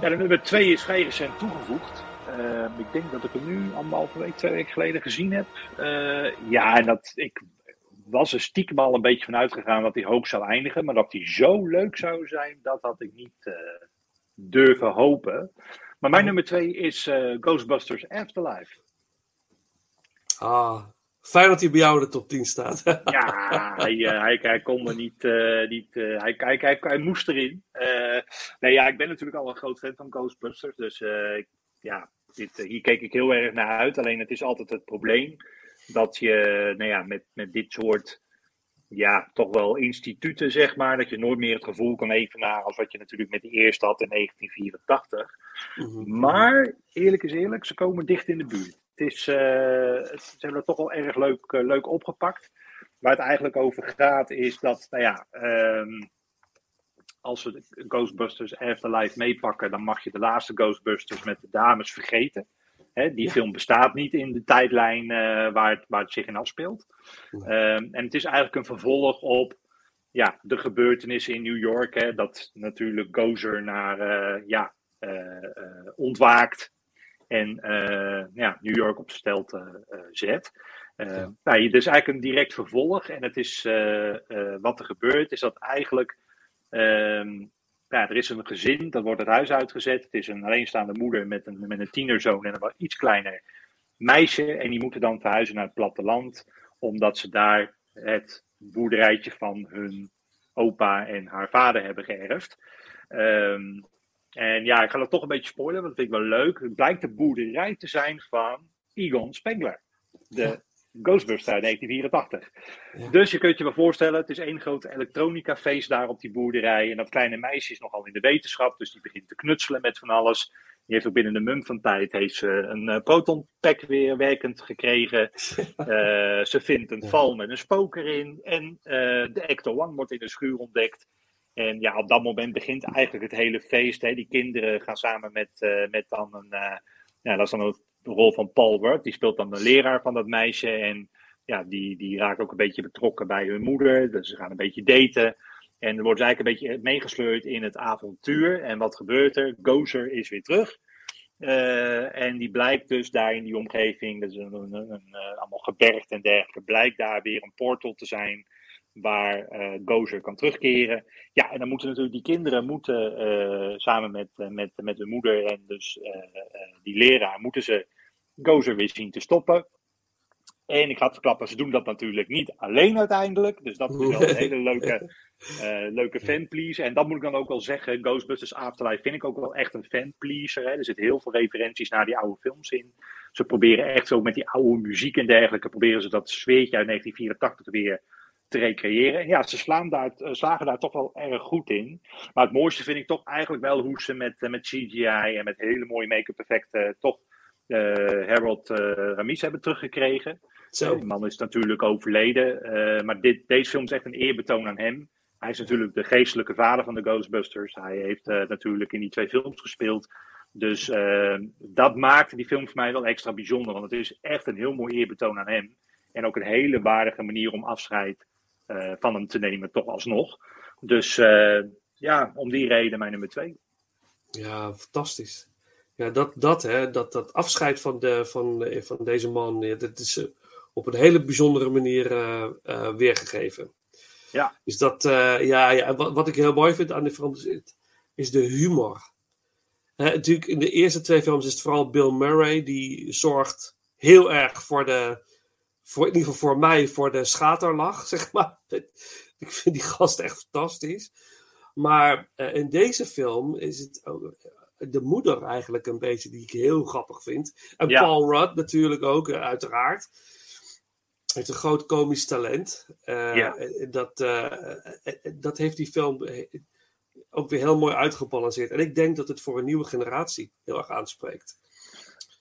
Ja, de nummer 2 is vrij recent toegevoegd. Ehm, ik denk dat ik hem nu anderhalve week, twee weken geleden gezien heb. Eh, ja, en dat ik was er stiekem al een beetje van uitgegaan dat hij hoog zou eindigen. Maar dat hij zo leuk zou zijn, dat had ik niet eh, durven hopen. Maar mijn nummer 2 is eh, Ghostbusters Afterlife. Ah, fijn dat hij bij jou in de top 10 staat. Ja, hij, eh, hij, hij kon er niet. eh, niet eh, hij, hij, hij, hij moest erin. Nee, ja, ik ben natuurlijk al een groot fan van Ghostbusters. Dus ja, dit, hier keek ik heel erg naar uit. Alleen het is altijd het probleem dat je nou ja, met, met dit soort. Ja, toch wel instituten, zeg maar. Dat je nooit meer het gevoel kan evenaren als wat je natuurlijk met de eerste had in 1984. Maar eerlijk is eerlijk, ze komen dicht in de buurt. Het is, eh, ze hebben het toch wel erg leuk, eh, leuk opgepakt. Waar het eigenlijk over gaat is dat, nou ja, ehm, als we de Ghostbusters Afterlife meepakken, dan mag je de laatste Ghostbusters met de dames vergeten. Hè, die film bestaat niet in de tijdlijn eh, waar, het, waar het zich in afspeelt. Ehm, en het is eigenlijk een vervolg op ja, de gebeurtenissen in New York. Hè, dat natuurlijk Gozer naar ja, ontwaakt en eh, ja, New York op stelt eh, zet. Eh nou, het is eigenlijk een direct vervolg. En het is, wat er gebeurt, is dat eigenlijk. ehm, ja, er is een gezin, dat wordt het huis uitgezet. Het is een alleenstaande moeder met een, met een tienerzoon en een wat iets kleiner meisje. En die moeten dan verhuizen naar het platteland, omdat ze daar het boerderijtje van hun opa en haar vader hebben geërfd. Ehm, en ja, ik ga dat toch een beetje spoilen, want dat vind ik wel leuk. Het blijkt de boerderij te zijn van Egon Spengler. De Ghostbusters uit 1984. Dus je kunt je wel voorstellen, het is één grote elektronica feest daar op die boerderij. En dat kleine meisje is nogal in de wetenschap, dus die begint te knutselen met van alles. Die heeft ook binnen de mum van tijd heeft ze een uh, protonpack weer werkend gekregen. Uh, ze vindt een val met een spook erin. En uh, de Ecto One wordt in de schuur ontdekt. En ja, op dat moment begint eigenlijk het hele feest. Hè. Die kinderen gaan samen met, met dan een. ja, dat is dan de rol van Paul Ward. Die speelt dan de leraar van dat meisje. En ja, die, die raakt ook een beetje betrokken bij hun moeder. Dus ze gaan een beetje daten. En er wordt eigenlijk een beetje meegesleurd in het avontuur. En wat gebeurt er? Gozer is weer terug. Uh, en die blijkt dus daar in die omgeving, dat is een, een, een, allemaal gebergd en dergelijke, blijkt daar weer een portal te zijn waar uh, Gozer kan terugkeren. Ja, en dan moeten natuurlijk die kinderen moeten uh, samen met, met, met hun moeder en dus die leraar, moeten ze Gozer weer zien te stoppen. En ik ga het verklappen, ze doen dat natuurlijk niet alleen uiteindelijk. Dus dat is wel een hele leuke, leuke fanpleaser. En dat moet ik dan ook wel zeggen. Ghostbusters Afterlife vind ik ook wel echt een fanpleaser. Hè. Er zitten heel veel referenties naar die oude films in. Ze proberen echt zo met die oude muziek en dergelijke... proberen ze dat sfeertje uit 1984 weer te recreëren. Ja, ze slaan daar, uh, slagen daar toch wel erg goed in. Maar het mooiste vind ik toch eigenlijk wel hoe ze met, uh, met CGI... en met hele mooie make-up effecten... toch Harold Ramis hebben teruggekregen... Zo. Die man is natuurlijk overleden. Maar dit, deze film is echt een eerbetoon aan hem. Hij is natuurlijk de geestelijke vader van de Ghostbusters. Hij heeft uh, natuurlijk in die twee films gespeeld. Dus uh, dat maakte die film voor mij wel extra bijzonder. Want het is echt een heel mooi eerbetoon aan hem. En ook een hele waardige manier om afscheid van hem te nemen, toch alsnog. Dus ja, om die reden mijn nummer twee. Ja, fantastisch. Ja, dat, dat, hè, dat, dat afscheid van, de, van, van deze man, ja, dat is op een hele bijzondere manier uh, uh, weergegeven. Ja. Is dat, uh, ja, ja wat, wat, ik heel mooi vind aan die film is, is de humor. Hè, natuurlijk, in de eerste twee films is het vooral Bill Murray die zorgt heel erg voor de, voor, in ieder geval voor mij, voor de schaterlach, zeg maar. Ik vind die gast echt fantastisch. Maar in deze film is het ook, de moeder eigenlijk een beetje die ik heel grappig vind. En ja. Paul Rudd natuurlijk ook, uiteraard heeft een groot komisch talent. Uh, ja. dat, uh, dat heeft die film ook weer heel mooi uitgebalanceerd. En ik denk dat het voor een nieuwe generatie heel erg aanspreekt.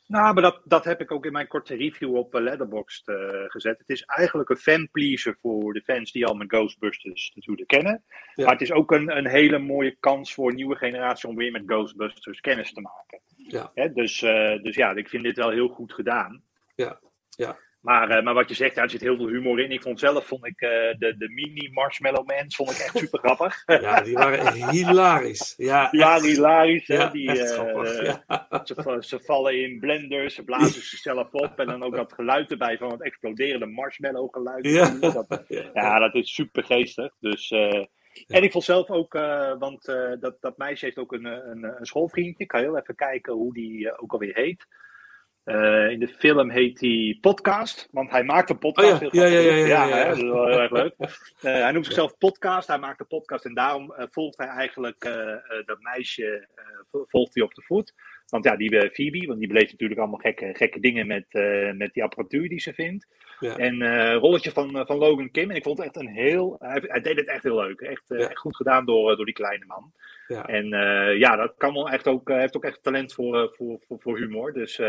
Nou, maar dat, dat heb ik ook in mijn korte review op Letterboxd uh, gezet. Het is eigenlijk een fanpleaser voor de fans die al met Ghostbusters natuurlijk kennen. Ja. Maar het is ook een, een hele mooie kans voor een nieuwe generatie om weer met Ghostbusters kennis te maken. Ja. Hè, dus, dus ja, ik vind dit wel heel goed gedaan. Ja, ja. Maar, uh, maar wat je zegt, daar zit heel veel humor in. Ik vond zelf vond ik, uh, de, de mini Marshmallow Man vond ik echt super grappig. ja, die waren hilarisch. Ja, ja echt, hilarisch. Ja, hè? Die, echt grappig, ja. ze, ze, vallen in blenders, ze blazen zichzelf op. En dan ook dat geluid erbij van het exploderende marshmallow geluid. Ja, dat, ja, dat is super geestig. Dus... Uh, en ik vond zelf ook, want dat, dat meisje heeft ook een, een, een schoolvriendje. Ik kan heel even kijken hoe die ook alweer heet. Uh, in de film heet hij Podcast, want hij maakt een podcast. Oh ja. Ja, ja, ja, ja, ja, dat is wel heel erg leuk. Uh, hij noemt zichzelf Podcast, hij maakt een podcast en daarom uh, volgt hij eigenlijk dat meisje volgt hij op de voet. Want ja, die Phoebe, want die beleeft natuurlijk allemaal gekke, gekke dingen met, met die apparatuur die ze vindt. Ja. En rolletje van, van Logan Kim. En ik vond het echt een heel. Hij, hij deed het echt heel leuk. Echt, echt goed gedaan door, door die kleine man. Ja. En ja, dat kan wel echt ook. Hij heeft ook echt talent voor, voor, voor, voor humor. Dus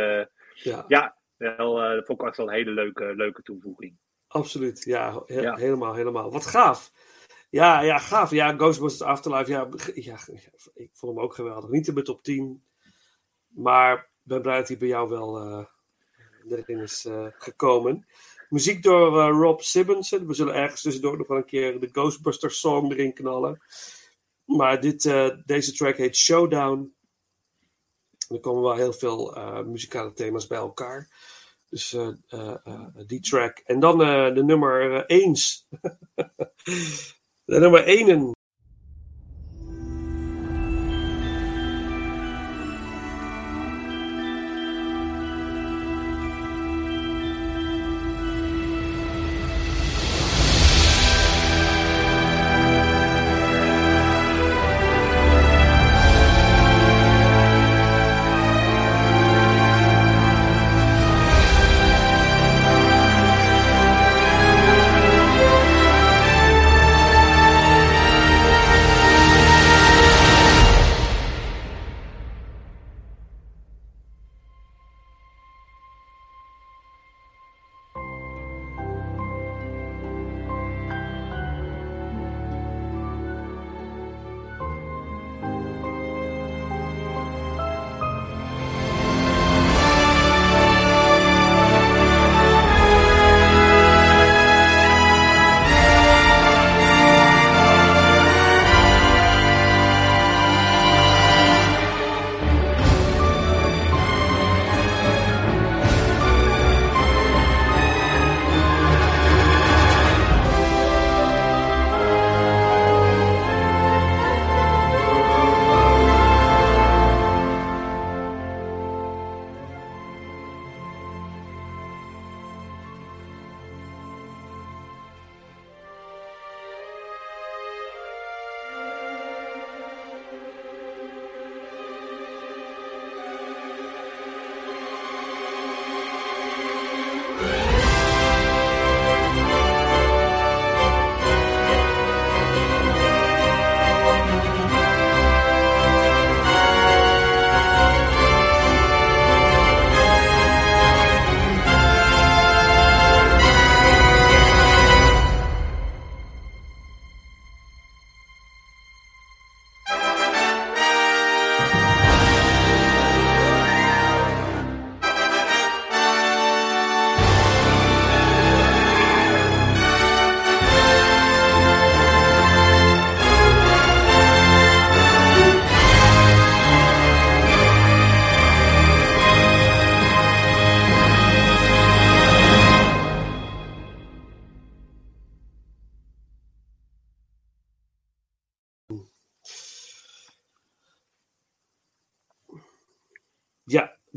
ja, ja wel, uh, dat vond ik echt wel een hele leuke, leuke toevoeging. Absoluut, ja, he ja, helemaal, helemaal. Wat gaaf. Ja, ja, gaaf. Ja, Ghostbusters Afterlife, ja, ja, ik vond hem ook geweldig. Niet in mijn top 10, maar ik ben blij dat hij bij jou wel uh, erin is uh, gekomen. Muziek door uh, Rob Simonsen. We zullen ergens tussendoor nog wel een keer de Ghostbusters song erin knallen. Maar dit, deze track heet Showdown. Er komen wel heel veel uh, muzikale thema's bij elkaar. Dus uh, uh, die track. En dan de nummer 1. de nummer 1.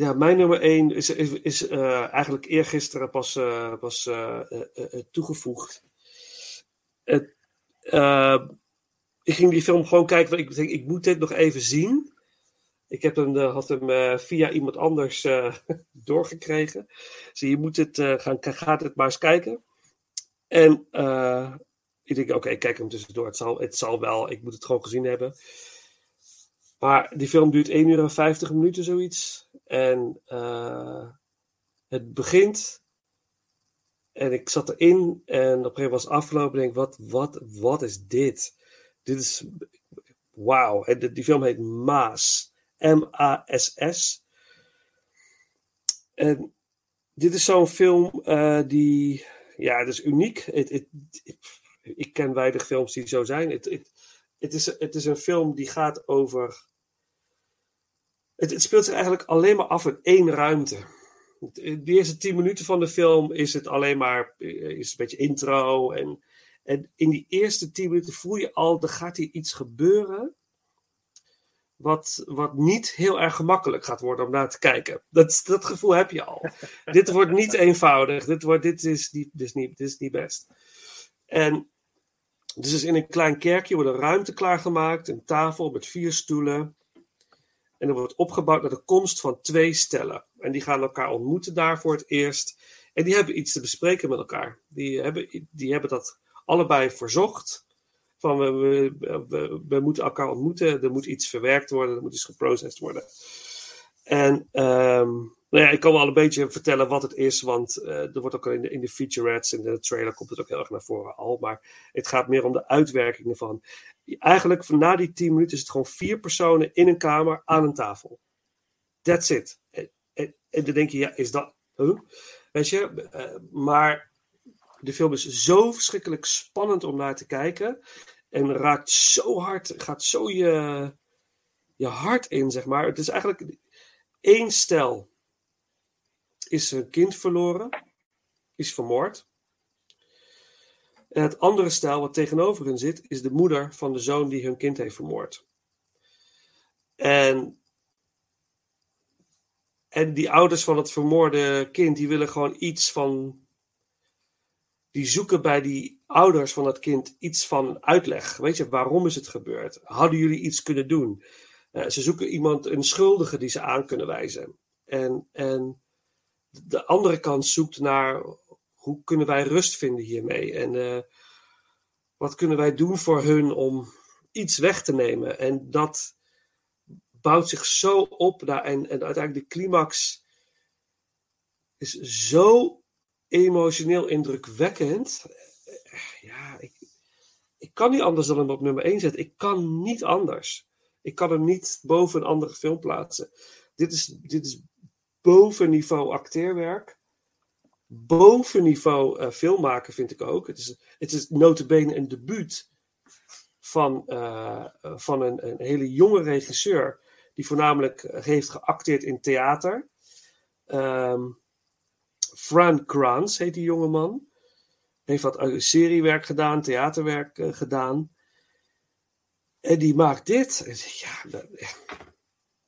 Ja, mijn nummer 1 is, is, is eh, eigenlijk eergisteren pas, eh, pas eh, toegevoegd. Het, ik ging die film gewoon kijken, want ik denk, ik moet dit nog even zien. Ik heb hem, had hem via iemand anders doorgekregen. Dus je moet eh, gaan, gaat het maar eens kijken. En ik denk, oké, kijk hem tussendoor. Het zal, het zal wel, ik moet het gewoon gezien hebben. Maar die film duurt 1 uur en 50 minuten, zoiets. En eh, het begint. En ik zat erin. En op een gegeven moment was het afgelopen. En ik denk, wat, wat, wat is dit? Dit is. Wauw. Die, film heet Maas. M-A-S-S. En dit is zo'n film eh, die. Ja, het is uniek. Ik ken weinig films die zo zijn. Het, is, het is een film die gaat over. Het, het speelt zich eigenlijk alleen maar af in één ruimte. De eerste tien minuten van de film is het alleen maar eh, is een beetje intro. En, en in die eerste tien minuten voel je al, er gaat hier iets gebeuren. Wat, wat niet heel erg gemakkelijk gaat worden om naar te kijken. Dat, dat gevoel heb je al. dit wordt niet eenvoudig. Dit, wordt, dit, is niet, dit, is niet, dit is niet best. En dus is in een klein kerkje wordt een ruimte klaargemaakt. Een tafel met vier stoelen. En er wordt opgebouwd naar de komst van twee stellen. En die gaan elkaar ontmoeten daar voor het eerst. En die hebben iets te bespreken met elkaar. Die hebben, die hebben dat allebei verzocht. Van we, we, we, moeten elkaar ontmoeten. Er moet iets verwerkt worden. Er moet iets geprocessed worden. En ehm, nou ja, ik kan wel een beetje vertellen wat het is. Want eh, er wordt ook in de, in de featurettes, in de trailer komt het ook heel erg naar voren al. Maar het gaat meer om de uitwerking ervan. Eigenlijk van na die tien minuten is het gewoon vier personen in een kamer aan een tafel. That's it. En, en, en dan denk je, ja, is dat... Weet je, eh, maar de film is zo verschrikkelijk spannend om naar te kijken. En raakt zo hard, gaat zo je, je hart in, zeg maar. Het is eigenlijk één stel is een kind verloren, is vermoord. En het andere stel wat tegenover hen zit, is de moeder van de zoon die hun kind heeft vermoord. En, en die ouders van het vermoorde kind, die willen gewoon iets van. Die zoeken bij die ouders van het kind iets van uitleg. Weet je, waarom is het gebeurd? Hadden jullie iets kunnen doen? Uh, ze zoeken iemand, een schuldige die ze aan kunnen wijzen. En, en de andere kant zoekt naar hoe kunnen wij rust vinden hiermee? En uh, wat kunnen wij doen voor hun om iets weg te nemen? En dat bouwt zich zo op. Naar, en, en uiteindelijk de climax is zo emotioneel indrukwekkend. Ja, ik, ik kan niet anders dan hem op nummer 1 zetten. Ik kan niet anders. Ik kan hem niet boven een andere film plaatsen. Dit is, dit is boven niveau acteerwerk. Boven niveau uh, filmmaken vind ik ook. Het is, het is notabene een debuut van, uh, van een, een, hele jonge regisseur. Die voornamelijk heeft geacteerd in theater. Um, Fran Kranz heet die jonge man. Heeft wat seriewerk gedaan, theaterwerk uh, gedaan. En die maakt dit. Ja, dat,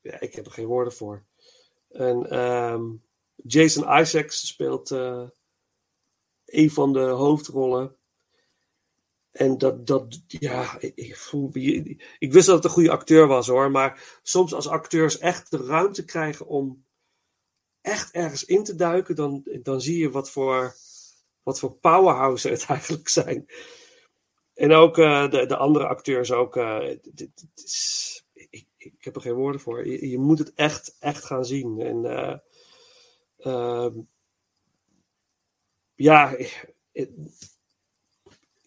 ja, ik heb er geen woorden voor. En um, Jason Isaacs speelt uh, een van de hoofdrollen. En dat, dat ja, ik, ik, ik, wist dat het een goede acteur was hoor. Maar soms als acteurs echt de ruimte krijgen om echt ergens in te duiken, dan, dan zie je wat voor, wat voor powerhouse het eigenlijk zijn. En ook uh, de, de andere acteurs ook. Is, ik, ik, heb er geen woorden voor. Je, je moet het echt, echt gaan zien. En uh, ja,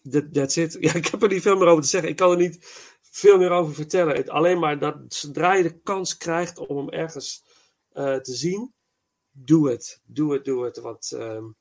that, that's it. Ja, ik heb er niet veel meer over te zeggen. Ik kan er niet veel meer over vertellen. Het, alleen maar dat zodra je de kans krijgt om hem ergens te zien, doe het. Doe het, doe het. Want um,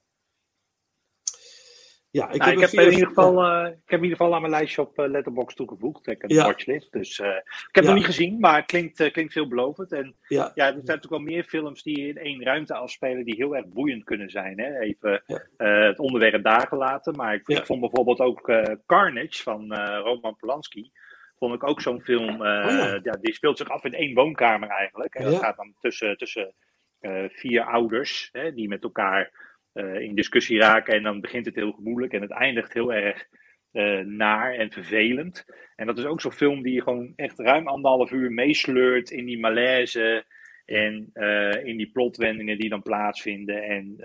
ja, ik, nou, heb, ik heb, in ieder geval, uh, ik heb in ieder geval aan mijn lijstje op uh, Letterboxd toegevoegd. Ik heb een ja. watchlist. Dus uh, ik heb het ja. nog niet gezien, maar het klinkt, klinkt veelbelovend. En ja. ja. er zijn natuurlijk wel meer films die in één ruimte afspelen die heel erg boeiend kunnen zijn. Hè? Even het onderwerp daar gelaten. Maar ik, ik vond bijvoorbeeld ook Carnage van Roman Polanski. Vond ik ook zo'n film. Oh, ja. die speelt zich af in één woonkamer eigenlijk. En dat gaat dan tussen, tussen eh, vier ouders hè, die met elkaar eh, in discussie raken. En dan begint het heel moeilijk en het eindigt heel erg eh, naar en vervelend. En dat is ook zo'n film die je gewoon echt ruim anderhalf uur meesleurt in die malaise. En eh, in die plotwendingen die dan plaatsvinden. En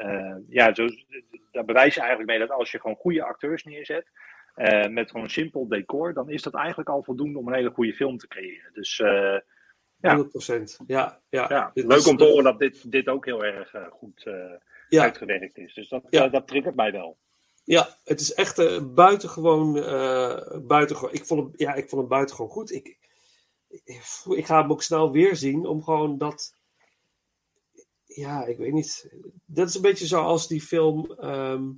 ja, zo, daar bewijs je eigenlijk mee dat als je gewoon goede acteurs neerzet. met gewoon simpel decor. dan is dat eigenlijk al voldoende om een hele goede film te creëren. Dus Ja. 100%. Ja, ja. ja, leuk om te horen dat dit, dit ook heel erg goed Ja, uitgewerkt is. Dus dat, Ja. eh, dat triggert mij wel. ja, het is echt eh, buitengewoon, eh buitengewoon. Ik vond, hem, ja, ik vond hem buitengewoon goed. Ik, ik, ik ga hem ook snel weer zien om gewoon dat. Ja, ik weet niet. Dat is een beetje zoals die film ehm,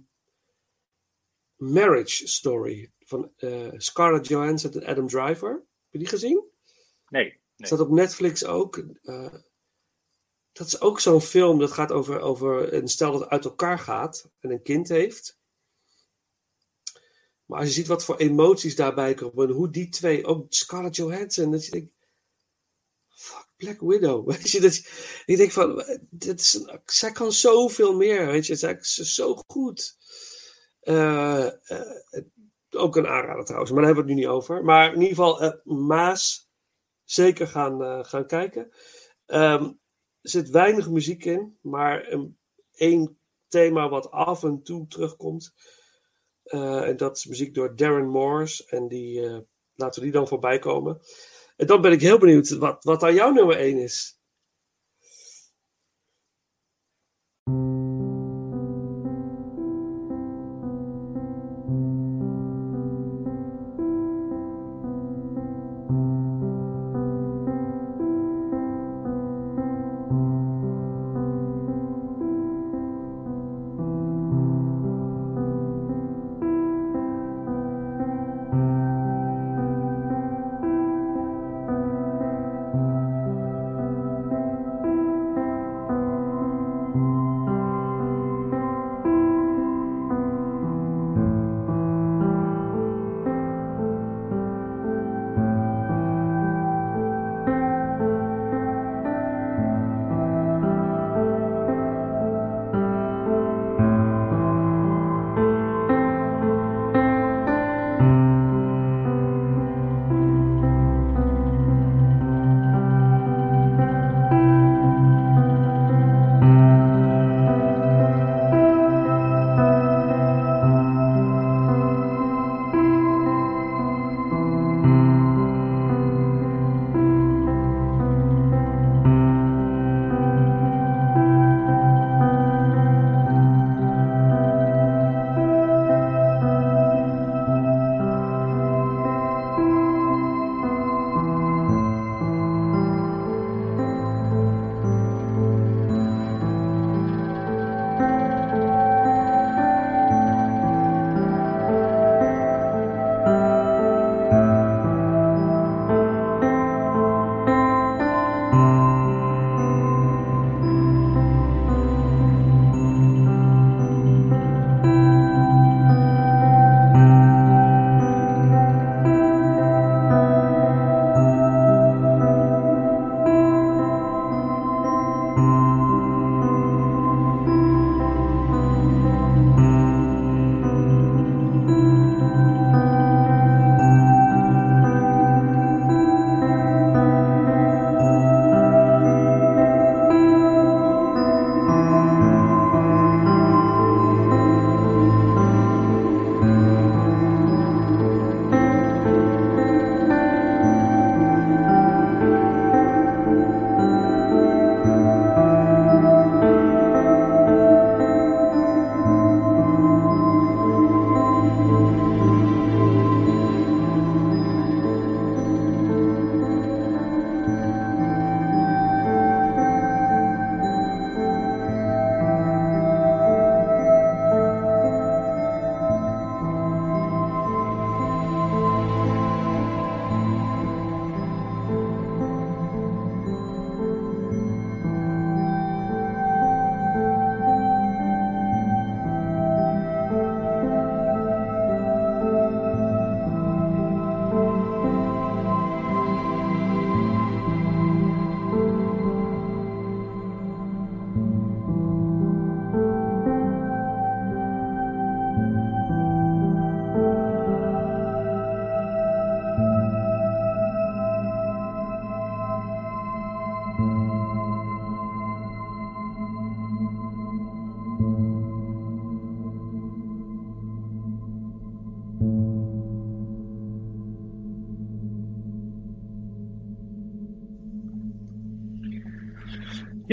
Marriage Story van Scarlett Johansson en Adam Driver. Heb je die gezien? Nee, nee. Staat op Netflix ook. Dat is ook zo'n film dat gaat over, over een stel dat uit elkaar gaat en een kind heeft. Maar als je ziet wat voor emoties daarbij komen, en hoe die twee, ook Scarlett Johansson, dat je denkt, fuck, Black Widow. Weet je, dat je, ik denk van, dit is zij kan zoveel meer, weet je, zij is zo goed. Eh, eh, ook een aanrader trouwens, maar daar hebben we het nu niet over. Maar in ieder geval, eh, Maas, zeker gaan, gaan kijken. Er zit weinig muziek in, maar een, één thema wat af en toe terugkomt. Eh, en dat is muziek door Darren Morris. En die eh, laten we die dan voorbij komen. En dan ben ik heel benieuwd wat, wat dan jouw nummer 1 is.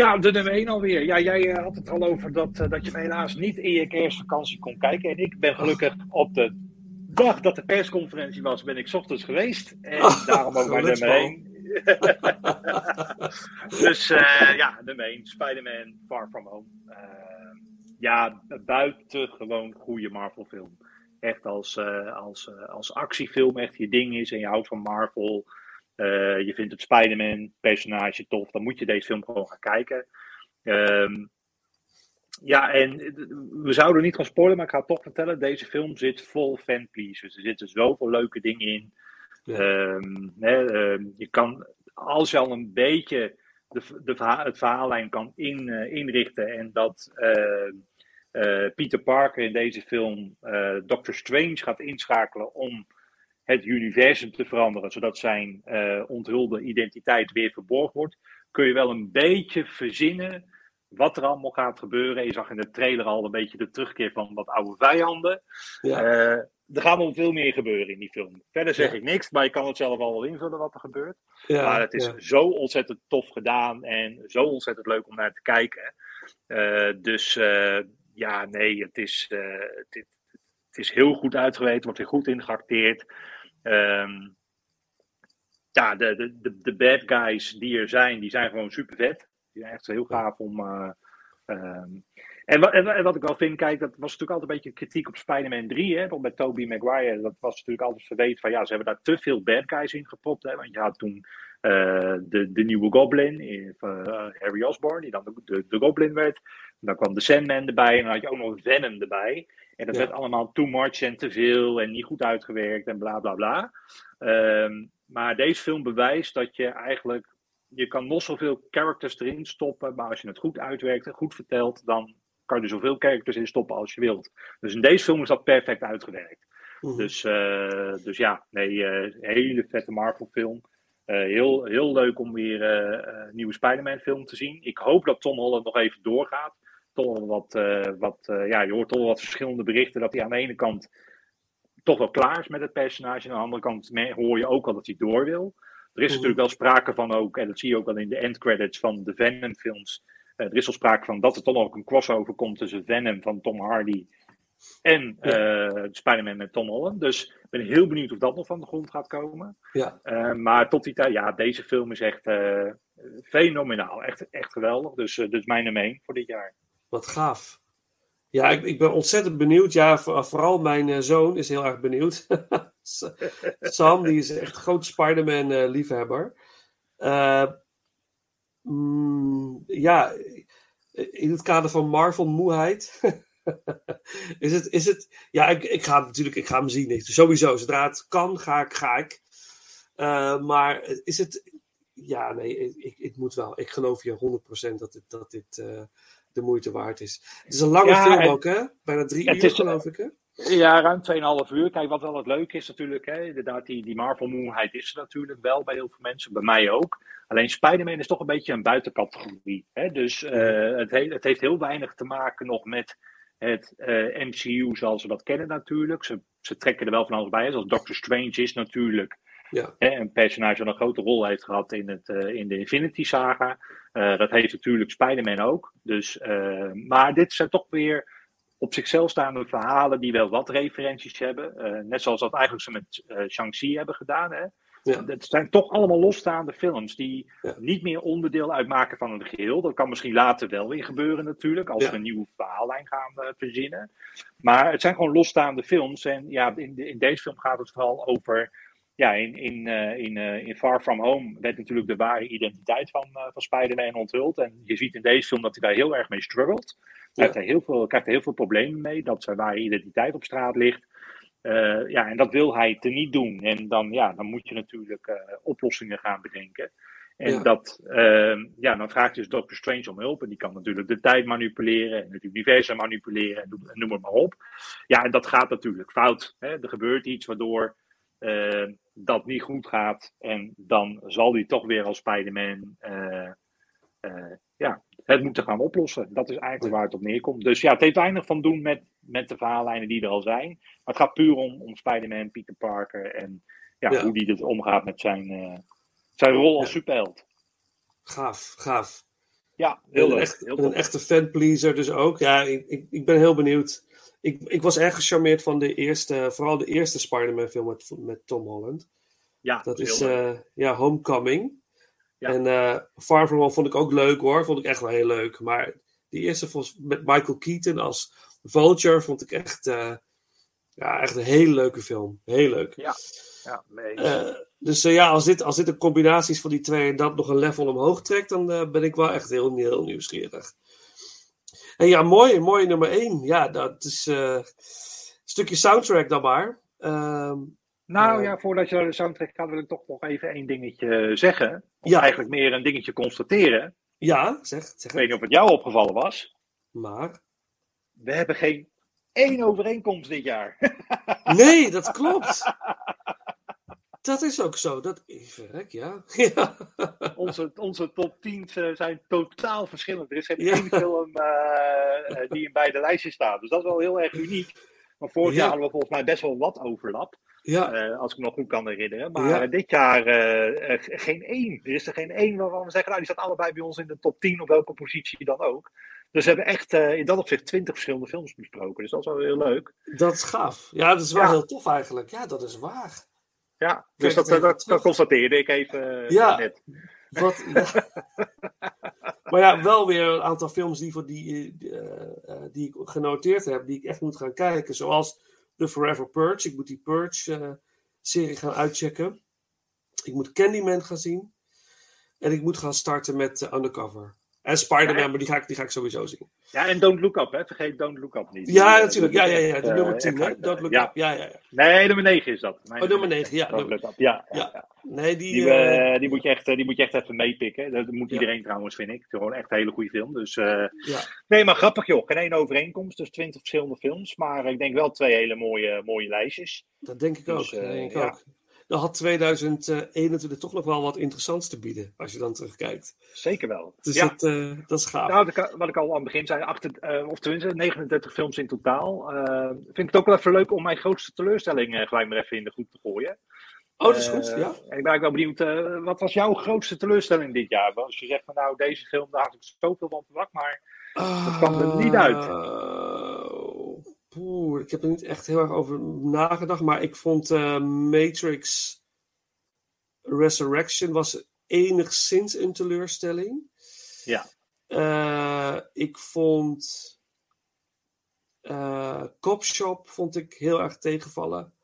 Ja, de nummer 1 alweer. Ja, jij eh, had het al over dat, eh, dat je helaas niet in je kerstvakantie kon kijken. En ik ben gelukkig op de dag dat de persconferentie was, ben ik ochtends geweest. En daarom ook mijn nummer 1. dus eh, ja, nummer 1, Spider-Man Far From Home. Ja, buitengewoon goede Marvel film. Echt als, als, als actiefilm echt je ding is en je houdt van Marvel. Eh, je vindt het Spider-Man personage tof, dan moet je deze film gewoon gaan kijken. Ehm, ja, en we zouden niet gaan spoilen, maar ik ga het toch vertellen. Deze film zit vol fanpleasers. Er zitten zoveel leuke dingen in. Ja. Ehm, hè, ehm, je kan, als je al een beetje de, de het verhaallijn kan in, eh, inrichten en dat eh, Peter Parker in deze film Doctor Strange gaat inschakelen om het universum te veranderen, zodat zijn eh, onthulde identiteit weer verborgen wordt, kun je wel een beetje verzinnen wat er allemaal gaat gebeuren. Je zag in de trailer al een beetje de terugkeer van wat oude vijanden. Ja. Eh, er gaat nog veel meer gebeuren in die film. Verder zeg Ja. ik niks, maar je kan het zelf al wel invullen wat er gebeurt. ja, maar het is ja. zo ontzettend tof gedaan en zo ontzettend leuk om naar te kijken. Eh, dus ja, nee, het is, het, het- is heel goed uitgewerkt, wordt weer goed ingeacteerd. Ehm, ja, de, de, de, de bad guys die er zijn, die zijn gewoon super vet. Die zijn echt heel gaaf om. eh, ehm, en, wat, en, wa- en wat ik wel vind, kijk, dat was natuurlijk altijd een beetje kritiek op Spider-Man 3. Hè, want met Tobey Maguire, dat was natuurlijk altijd verweten van ja, ze hebben daar te veel bad guys in gepropt. Hè, want je had toen eh, de, de nieuwe Goblin, eh, Harry Osborn, die dan de, de, de Goblin werd. Dan kwam de Sandman erbij en dan had je ook nog Venom erbij. En dat Ja. werd allemaal too much en te veel en niet goed uitgewerkt en bla bla bla. Ehm, maar deze film bewijst dat je eigenlijk, je kan nog zoveel characters erin stoppen, maar als je het goed uitwerkt en goed vertelt, dan kan je er zoveel characters in stoppen als je wilt. Dus in deze film is dat perfect uitgewerkt. Mhm. Dus, eh, dus ja, nee, eh, hele vette Marvel film. Eh, heel, heel leuk om weer een nieuwe Spider-Man film te zien. Ik hoop dat Tom Holland nog even doorgaat. Toch wel wat, eh, wat eh, ja, je hoort toch wel wat verschillende berichten dat hij aan de ene kant toch wel klaar is met het personage. Aan de andere kant hoor je ook al dat hij door wil. Er is Mhm. natuurlijk wel sprake van ook, en dat zie je ook wel in de end credits van de Venom films. Eh, er is wel sprake van dat er toch nog een crossover komt tussen Venom van Tom Hardy en eh Spider-Man met Tom Holland. Dus ik ben heel benieuwd of dat nog van de grond gaat komen. ja. Maar tot die tijd, ja, deze film is echt fenomenaal. Echt, echt geweldig. Dus, dus mijn nummer één voor dit jaar. Wat gaaf. Ja, ik, ik ben ontzettend benieuwd. Ja, voor- vooral mijn eh, zoon is heel erg benieuwd. Sam, die is echt een groot Spider-Man-liefhebber. ja, in het kader van Marvel-moeheid. is, het, is het. Ja, ik, ik ga natuurlijk ik ga hem zien. Ik- Sowieso, zodra het kan, ga ik. Ga ik. Eh, maar is het. Ja, nee, ik, ik moet wel. Ik geloof je 100% dat dit, dat dit eh, de moeite waard is. Het is een lange Ja, film ook, hè? Bijna drie uur, is- geloof ik, hè? Ja, ruim 2,5 uur. Kijk, wat wel het leuke is natuurlijk, hè, inderdaad, die, die Marvel-moeheid is er natuurlijk wel bij heel veel mensen, bij mij ook. Alleen Spider-Man is toch een beetje een buitencategorie. Hè? Dus eh, het, he- het heeft heel weinig te maken nog met het eh, MCU zoals we dat kennen natuurlijk. Ze, ze trekken er wel van alles bij, zoals Doctor Strange is natuurlijk Ja. een personage dat een grote rol heeft gehad in, het, eh, in de Infinity Saga. Eh, dat heeft natuurlijk Spider-Man ook. Dus, eh, maar dit zijn toch weer op zichzelf staande verhalen die wel wat referenties hebben. Net zoals dat eigenlijk ze met Shang-Chi hebben gedaan. Hè? Ja. Het zijn toch allemaal losstaande films die Ja. niet meer onderdeel uitmaken van een geheel. Dat kan misschien later wel weer gebeuren natuurlijk, als Ja. we een nieuwe verhaallijn gaan verzinnen. Maar het zijn gewoon losstaande films. En ja, in, de- in deze film gaat het vooral over. Ja, in, in, eh, in, eh, in Far From Home werd natuurlijk de ware identiteit van, eh, van Spider-Man onthuld. En je ziet in deze film dat hij daar heel erg mee struggelt. Hij heeft heel veel, krijgt er heel veel problemen mee dat zijn ware identiteit op straat ligt. Ja, en dat wil hij teniet doen. En dan, ja, dan moet je natuurlijk oplossingen gaan bedenken. En Ja. dat, eh, ja, dan vraagt dus Doctor Strange om hulp. En die kan natuurlijk de tijd manipuleren en het universum manipuleren en noem, en noem het maar op. Ja, en dat gaat natuurlijk fout. Hè? Er gebeurt iets waardoor eh, dat niet goed gaat. En dan zal hij toch weer als Spider-Man eh, eh, ja, het moeten gaan oplossen. Dat is eigenlijk waar het op neerkomt. Dus ja, het heeft weinig van doen met, met de verhaallijnen die er al zijn. Maar het gaat puur om, om Spider-Man, Peter Parker en ja, Ja. hoe die dus omgaat met zijn, zijn rol als Ja. superheld. Gaaf, gaaf. Ja, heel leuk. echt, Heel en een echte fanpleaser dus ook. Ja, ik, ik, ik ben heel benieuwd. Ik, ik was erg gecharmeerd van de eerste, vooral de eerste Spider-Man film met, met Tom Holland. Ja, Dat is eh, ja, Homecoming. Ja. En eh Far From Home vond ik ook leuk hoor. Vond ik echt wel heel leuk. Maar die eerste met Michael Keaton als Vulture vond ik echt, eh, ja, echt een hele leuke film. Heel leuk. Ja. Eh, dus ja, als dit, als dit een combinatie is van die twee en dat nog een level omhoog trekt, dan ben ik wel echt heel, heel nieuwsgierig. En ja, mooi, mooi nummer 1. Ja, dat is eh, een stukje soundtrack dan maar. Ehm, Nou eh, ja, voordat je naar de soundtrack gaat, wil ik toch nog even één dingetje zeggen. Of Ja. eigenlijk meer een dingetje constateren. ja, zeg, zeg Ik weet niet of het jou opgevallen was. Maar. We hebben geen één overeenkomst dit jaar. Nee, dat klopt. Dat is ook zo. Dat, verrek, ja. ja. onze, onze top 10 zijn totaal verschillend. Er is geen Ja. één film eh, eh, die in beide lijstjes staat. Dus dat is wel heel erg uniek. Maar vorig Ja. jaar hadden we volgens mij best wel wat overlap. Ja, eh, als ik me nog goed kan herinneren. Maar Ja. eh, dit jaar eh, eh, geen één. Er is er geen één waarvan we zeggen, nou die staat allebei bij ons in de top 10 op welke positie dan ook. Dus we hebben echt eh, in dat opzicht 20 verschillende films besproken. Dus dat is wel heel leuk. dat is gaaf. Ja, dat is wel Ja. heel tof eigenlijk. Ja, dat is waar. Ja, dus dat, even dat, dat, constateerde ik even eh, Ja. net. Wat, ja. maar ja, wel weer een aantal films die, voor die, eh, eh, die ik genoteerd heb, die ik echt moet gaan kijken. Zoals The Forever Purge. Ik moet die Purge-serie gaan uitchecken. Ik moet Candyman gaan zien. En ik moet gaan starten met eh, Undercover. En Spider-Man, maar die ga, ik, die ga ik sowieso zien. Ja, en Don't Look Up, hè. Vergeet Don't Look Up niet. Ja, natuurlijk. Ja, ja, ja. De nummer 10, echt hè? Dat eh, lukt ja. ja. ja. Nee, nummer 9 is dat. Oh, nummer 9, ja. Don't Look Up. Ja, ja. Nee, die... Die, eh, eh, die, moet je echt, eh, die moet je echt even meepikken. Dat moet iedereen trouwens, vind ik. Het is gewoon echt een hele goede film. Dus, ja. nee, maar grappig joh. Geen één overeenkomst. Dus 20 verschillende films. Maar ik denk wel twee hele mooie, mooie lijstjes. Dat denk ik ook. Dus, dat denk ik ja. ook. Dan had 2021 toch nog wel wat interessants te bieden, als je dan terugkijkt. Zeker wel. Dus ja. dat, eh, dat is gaaf. Nou, wat ik, wat ik al aan het begin zei, achter, eh, of tenminste 39 films in totaal. Eh, vind ik het ook wel even leuk om mijn grootste teleurstelling eh, gelijk maar even in de groep te gooien. oh, dat is goed, ja. En ik ben eigenlijk wel benieuwd, wat was jouw grootste teleurstelling dit jaar? Als je zegt van nou, deze film, daar had ik zoveel van verwacht, maar dat kwam er niet uit. Uh, poeh, ik heb er niet echt heel erg over nagedacht, maar ik vond eh, Matrix Resurrection was enigszins een teleurstelling. Ja. Eh, ik vond eh Cop Shop vond ik heel erg tegenvallen.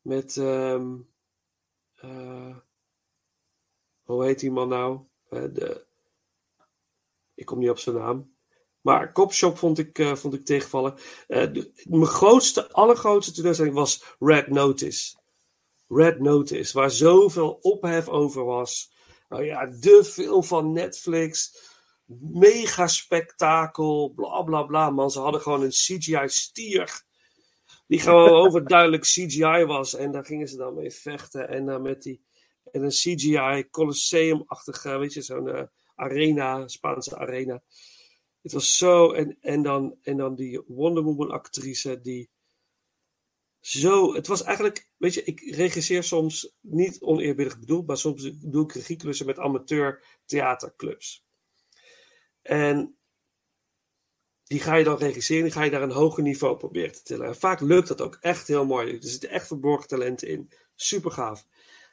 Met ehm, eh, hoe heet die man nou? De, ik kom niet op zijn naam. Maar Cop Shop vond ik, eh, vond ik tegenvallen. Eh, de- mijn grootste, allergrootste teleurstelling was Red Notice. Red Notice, waar zoveel ophef over was. Nou ja, de film van Netflix. Mega spektakel, bla bla bla. Man, ze hadden gewoon een CGI-stier. Die gewoon overduidelijk CGI was. En daar gingen ze dan mee vechten. En dan met die. En een CGI Colosseum-achtige, weet je, zo'n eh, arena, Spaanse arena. Het was zo. En, en, dan, en dan die Wonder Woman-actrice die. Zo, het was eigenlijk, weet je, ik regisseer soms niet oneerbiedig bedoeld, maar soms doe ik regieklussen met amateur theaterclubs. En die ga je dan regisseren, die ga je daar een hoger niveau proberen te tillen. En vaak lukt dat ook echt heel mooi. Er zitten echt verborgen talenten in. Super gaaf.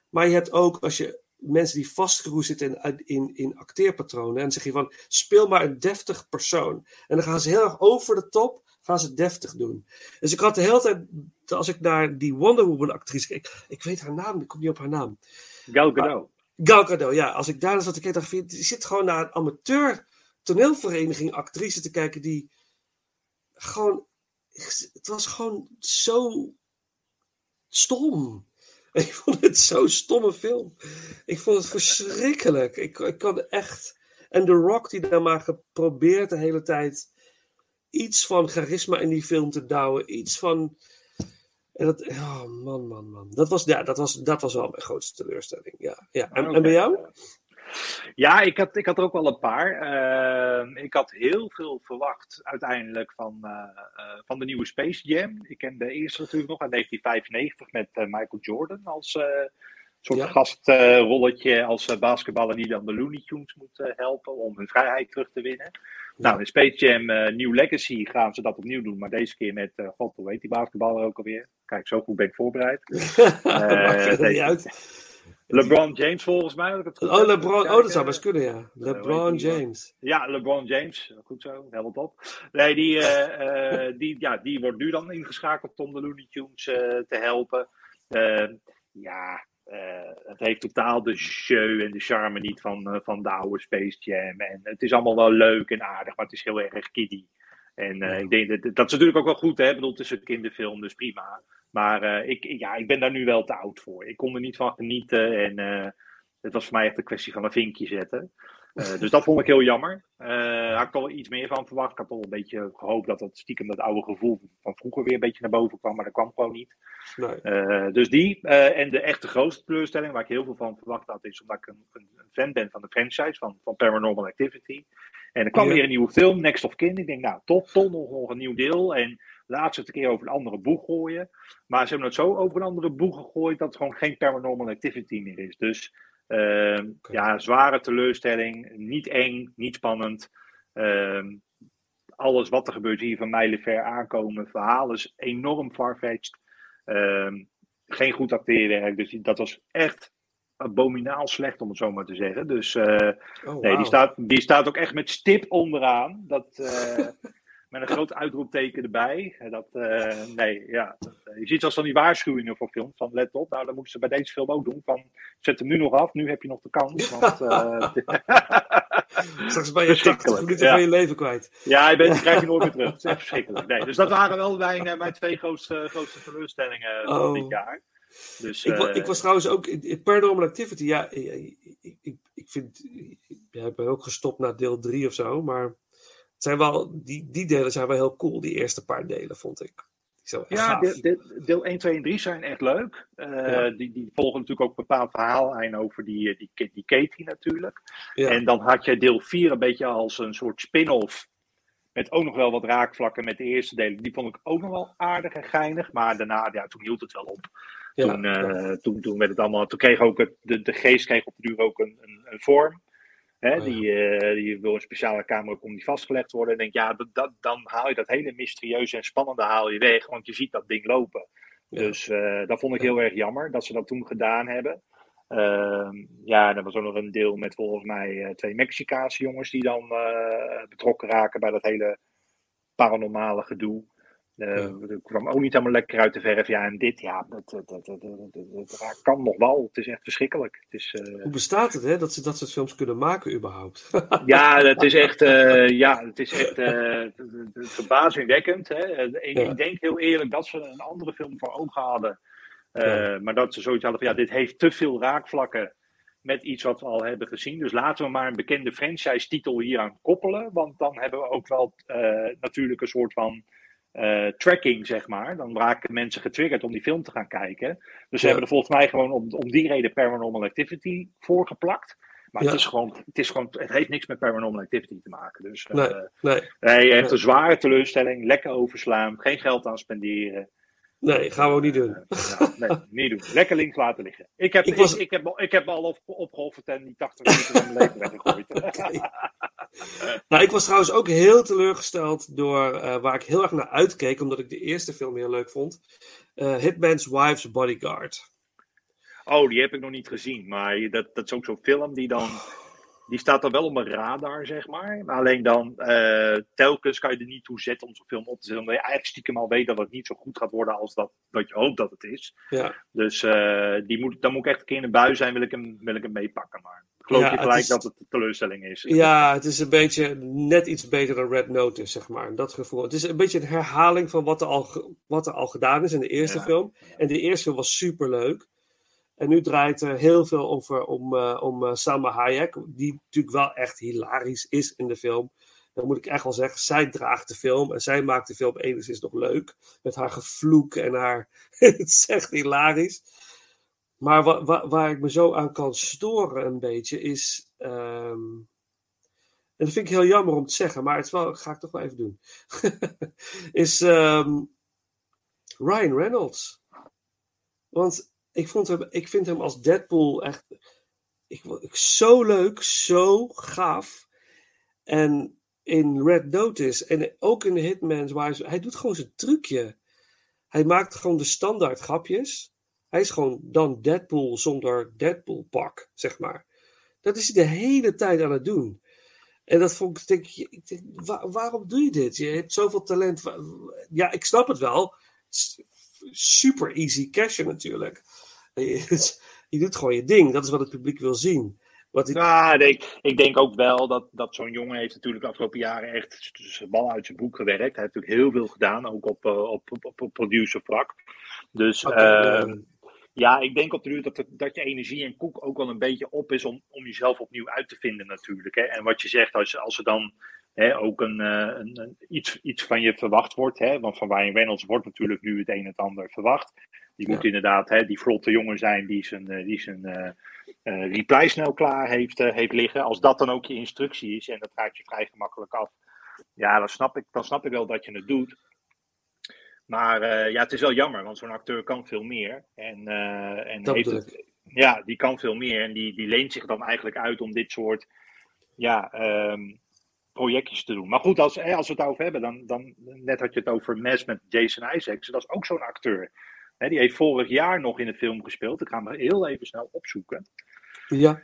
Maar je hebt ook, als je mensen die vastgeroest zitten in, in, in acteerpatronen, en dan zeg je van, speel maar een deftig persoon. En dan gaan ze heel erg over de top, gaan ze deftig doen. Dus ik had de hele tijd, als ik naar die Wonder Woman actrice keek, ik weet haar naam, ik kom niet op haar naam. Gal Gadot. Gal Gadot, ja. Als ik daar zat te kijken, dacht ik, je zit gewoon naar een amateur toneelvereniging actrice te kijken die gewoon, het was gewoon zo stom. Ik vond het zo'n stomme film. Ik vond het verschrikkelijk. Ik, ik kan echt. En The Rock die daar maar geprobeerd de hele tijd iets van charisma in die film te douwen. Iets van. En dat, oh man, man, man. Dat was, ja, dat was, dat was wel mijn grootste teleurstelling. Ja, ja. En, en bij jou? Ja, ik had, ik had er ook wel een paar. Ehm, ik had heel veel verwacht uiteindelijk van, eh, eh, van de nieuwe Space Jam. Ik ken de eerste natuurlijk nog uit 1995 met eh, Michael Jordan als, eh, soort Ja. gastrolletje als eh, basketballer die dan de Looney Tunes moet eh, helpen om hun vrijheid terug te winnen. Nou, in Space Jam eh, New Legacy gaan ze dat opnieuw doen, maar deze keer met, eh god, hoe heet die basketballer ook alweer? Kijk, zo goed ben ik voorbereid. Maakt nee. niet uit. LeBron James volgens mij. ik het goed Oh. LeBron, oh, dat zou best kunnen, ja. LeBron James. Ja, LeBron James. Goed zo, helemaal top. Nee, die, eh, eh, die, ja, die wordt nu dan ingeschakeld om de Looney Tunes eh, te helpen. Eh, ja, eh, het heeft totaal de jeu en de charme niet van, eh, van de oude Space Jam. En het is allemaal wel leuk en aardig, maar het is heel erg kiddie. En eh, ik denk dat, dat is natuurlijk ook wel goed, hè? Ik bedoel, het is een kinderfilm, dus prima. Maar eh, ik, ja, ik ben daar nu wel te oud voor. Ik kon er niet van genieten en eh, het was voor mij echt een kwestie van een vinkje zetten. Eh, dus dat vond ik heel jammer. Eh had ik al iets meer van verwacht. Ik had al een beetje gehoopt dat dat stiekem dat oude gevoel van vroeger weer een beetje naar boven kwam, maar dat kwam gewoon niet. Nee. Dus die. en de echte grootste teleurstelling, waar ik heel veel van verwacht had, is omdat ik een, een, een fan ben van de franchise, van, van Paranormal Activity. En er kwam Ja. weer een nieuwe film, Next of Kin. Ik denk, nou, top, toch nog, nog een nieuw deel. En laat ze het een keer over een andere boeg gooien. Maar ze hebben het zo over een andere boeg gegooid dat het gewoon geen Paranormal Activity meer is. Dus ehm, ja, zware teleurstelling. Niet eng, niet spannend. Ehm, alles wat er gebeurt hier van mijlenver aankomen. Verhaal is enorm farfetched. Ehm, geen goed acteerwerk. Dus dat was echt abominaal slecht, om het zo maar te zeggen. Dus eh, Oh, nee, die, staat, die staat ook echt met stip onderaan. Dat, eh, met een groot uitroepteken erbij. Dat, eh, nee, ja. Je ziet als dan die waarschuwingen voor films. Van let op, nou, dat moeten ze bij deze film ook doen. Van, zet hem nu nog af, nu heb je nog de kans. Want, eh, Straks ben je 80 Verschrikkelijk, minuten ja. van je leven kwijt. ja, je bent, krijg je nooit meer terug. Dat is echt verschrikkelijk. Nee, dus dat waren wel mijn, eh, mijn twee grootste, grootste teleurstellingen van Oh. dit jaar. Dus, Ik, eh, ik was trouwens ook in, in Paranormal Activity. Ja, ik, ik, ik, vind. Ik ben ook gestopt na deel 3 of zo. Maar zijn wel, die, die delen zijn wel heel cool. Die eerste paar delen vond ik. Ja, deel, deel- deel 1, 2 en 3 zijn echt leuk. Eh, Ja. die, die volgen natuurlijk ook een bepaald verhaallijn over die, eh, die, die Katie natuurlijk. Ja. En dan had je deel 4 een beetje als een soort spin-off. Met ook nog wel wat raakvlakken met de eerste delen. Die vond ik ook nog wel aardig en geinig. Maar daarna, ja, toen hield het wel op. Ja, Toen, eh, toen, toen werd het allemaal. Toen kreeg ook het, de, de geest kreeg op de duur ook een, een, een vorm. Hè, Oh ja. die, eh, die wil een speciale kamer kon die vastgelegd worden. En denk ja, dat, dan haal je dat hele mysterieuze en spannende haal je weg. Want je ziet dat ding lopen. Ja. Dus eh, dat vond ik heel erg jammer dat ze dat toen gedaan hebben. Ehm, ja, er was ook nog een deel met volgens mij eh, twee Mexicaanse jongens die dan betrokken raken bij dat hele paranormale gedoe. Ja. Dat kwam ook niet helemaal lekker uit de verf. Ja, en dit, ja, dat, dat, dat, dat, dat- dat- dat kan nog wel. Het is echt verschrikkelijk. Het is, eh, Hoe bestaat het, hè? Dat ze dat soort films kunnen maken, überhaupt? ja, het is echt, eh, ja, het is echt verbazingwekkend. Hè? Ik, Ja. denk heel eerlijk dat ze een andere film voor ogen hadden. Ja. Maar dat ze zoiets hadden van, ja, dit heeft te veel raakvlakken met iets wat we al hebben gezien. Dus laten we maar een bekende franchise-titel hieraan koppelen. Want dan hebben we ook wel natuurlijk een soort van eh, tracking, zeg maar. Dan raken mensen getriggerd om die film te gaan kijken. Dus ze hebben er volgens mij gewoon om, om die reden Paranormal Activity voor geplakt. Maar Ja. het, is gewoon, het, is gewoon, het heeft niks met Paranormal Activity te maken. Dus eh, Nee, nee, nee, echt Nee. een zware teleurstelling. Lekker overslaan. Geen geld aan spenderen. Nee, gaan we ook niet doen. Nee, niet doen. Lekker links laten liggen. Ik heb, Ik ik was- ik, heb, ik heb me al op, opgeofferd en die 80 minuten van mijn leven weggegooid. Nou, ik was trouwens ook heel teleurgesteld door eh, waar ik heel erg naar uitkeek, omdat ik de eerste film heel leuk vond. Eh, Hitman's Wife's Bodyguard. Oh, die heb ik nog niet gezien. Maar dat, dat is ook zo'n film die dan. Die staat dan wel op mijn radar, zeg maar. Maar alleen dan, eh, telkens kan je er niet toe zetten om zo'n film op te zetten. Omdat je eigenlijk stiekem al weet dat het niet zo goed gaat worden als dat, dat je hoopt dat het is. Ja, Dus eh, die moet, dan moet ik echt een keer in de bui zijn, wil ik hem, wil ik hem meepakken. Maar ik geloof Ja, je het gelijk is- dat het een teleurstelling is. ja, het is een beetje net iets beter dan Red Notice, zeg maar. Dat gevoel. Het is een beetje een herhaling van wat er al, wat er al gedaan is in de eerste Ja, film. En de eerste film was super leuk. En nu draait er heel veel over om, eh, om eh, Salma Hayek, die natuurlijk wel echt hilarisch is in de film. Dan moet ik echt wel zeggen, zij draagt de film en zij maakt de film enigszins nog leuk. Met haar gevloek en haar. het is echt hilarisch. Maar wa- wa- waar ik me zo aan kan storen een beetje is. ehm, en dat vind ik heel jammer om te zeggen, maar het wel, ga ik toch wel even doen. is ehm, Ryan Reynolds. Want ik, vond hem, ik vind hem als Deadpool echt ik, ik, zo leuk, zo gaaf. En in Red Notice en ook in Hitman's, waar hij, hij doet gewoon zijn trucje. Hij maakt gewoon de standaard grapjes. Hij is gewoon dan Deadpool zonder Deadpool pak, zeg maar. Dat is hij de hele tijd aan het doen. En dat vond ik, denk, ik denk, waarom doe je dit? Je hebt zoveel talent. Ja, ik snap het wel. Super easy cashen natuurlijk. Je, doet gewoon je ding. Dat is wat het publiek wil zien. Wat ik... Ik, ik denk ook wel dat, dat zo'n jongen heeft natuurlijk de afgelopen jaren echt zijn bal uit zijn boek gewerkt. Hij heeft natuurlijk heel veel gedaan, ook op, uh, op, op, op producervlak. Dus okay, uh, ja, ik denk op de duur dat, dat je energie en koek ook wel een beetje op is om, om jezelf opnieuw uit te vinden natuurlijk. Hè. En wat je zegt, als, als er dan hè, ook een, uh, een, een, iets, iets van je verwacht wordt, hè, want van Ryan Reynolds wordt natuurlijk nu het een en het ander verwacht. Die moet inderdaad hè, die vlotte jongen zijn die zijn, uh, die zijn uh, reply snel klaar heeft, heeft liggen. Als dat dan ook je instructie is en dat raakt je vrij gemakkelijk af. Ja, dan snap ik, dan snap ik wel dat je het doet. Maar uh, ja, het is wel jammer, want zo'n acteur kan veel meer. En, uh, en heeft het, ja, die kan veel meer. En die, die leent zich dan eigenlijk uit om dit soort ja, um, projectjes te doen. Maar goed, als, als we het over hebben, dan, dan net had je het over Mes met Jason Isaacs. Dat is ook zo'n acteur. He, die heeft vorig jaar nog in een film gespeeld. Ik ga hem heel even snel opzoeken. Ja.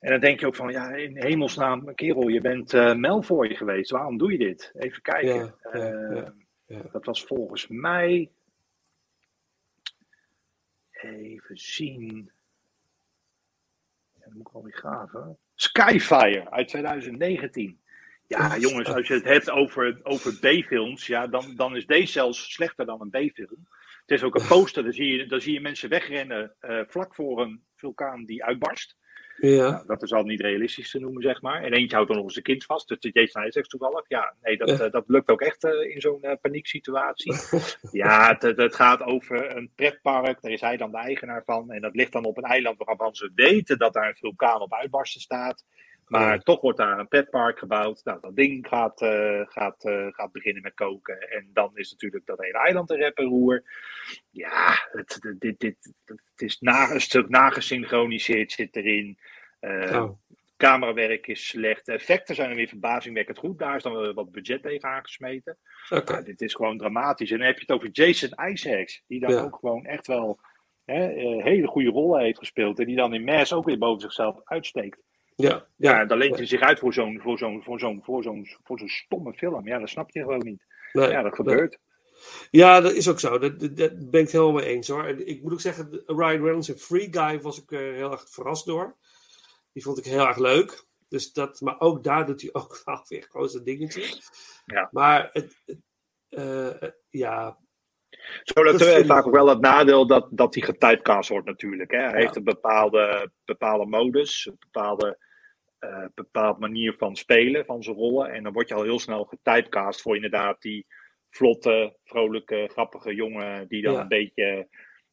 En dan denk je ook van, ja, in hemelsnaam, kerel, je bent uh, Melvoy geweest. Waarom doe je dit? Even kijken. Ja. Ja. Dat was volgens mij. Even zien. Dat moet ik wel weer graven. Skyfire uit 2019. Ja, jongens, als je het hebt over, over B-films, ja, dan, dan is deze zelfs slechter dan een B-film. Het is ook een poster, dan zie je, dan zie je mensen wegrennen uh, vlak voor een vulkaan die uitbarst. Ja. Nou, dat is al niet realistisch te noemen, zeg maar. En eentje houdt dan nog eens een kind vast. Dus de Jason Isaacs toevallig. Ja, nee, dat, ja. Uh, dat lukt ook echt uh, in zo'n uh, panieksituatie. ja, het, het, gaat over een pretpark. Daar is hij dan de eigenaar van. En dat ligt dan op een eiland waarvan ze weten dat daar een vulkaan op uitbarsten staat. Maar ja. toch wordt daar een petpark gebouwd. Nou, dat ding gaat, uh, gaat, uh, gaat beginnen met koken. En dan is natuurlijk dat hele eiland een rep en roer. Ja, het, dit, dit, het is na, een stuk nagesynchroniseerd zit erin. Uh, oh. Camerawerk is slecht. De effecten zijn er weer verbazingwekkend goed. Daar is dan wel wat budget tegen aangesmeten. Okay. Maar dit is gewoon dramatisch. En dan heb je het over Jason Isaacs. Die dan ja. ook gewoon echt wel hè, hele goede rollen heeft gespeeld. En die dan in Mass ook weer boven zichzelf uitsteekt. Ja, ja, dan leent hij zich uit voor zo'n voor zo'n voor zo'n voor zo'n voor zo'n stomme film. Ja, dat snap je gewoon niet. Nee, ja, dat gebeurt. Ja, dat is ook zo. Dat, dat, dat, ben ik het helemaal mee eens hoor. En ik moet ook zeggen, Ryan Reynolds in Free Guy was ik uh, heel erg verrast door. Die vond ik heel erg leuk. Dus dat, maar ook daar doet hij ook wel weer gewoon zijn dingetje. Ja. Maar het, het uh, ja, zo dat heeft vaak ook wel het nadeel dat, dat hij getypecast wordt natuurlijk. Hè. Hij ja. heeft een bepaalde, bepaalde modus, een bepaalde, uh, bepaalde manier van spelen, van zijn rollen. En dan word je al heel snel getypecast voor inderdaad die vlotte, vrolijke, grappige jongen die dan ja. een beetje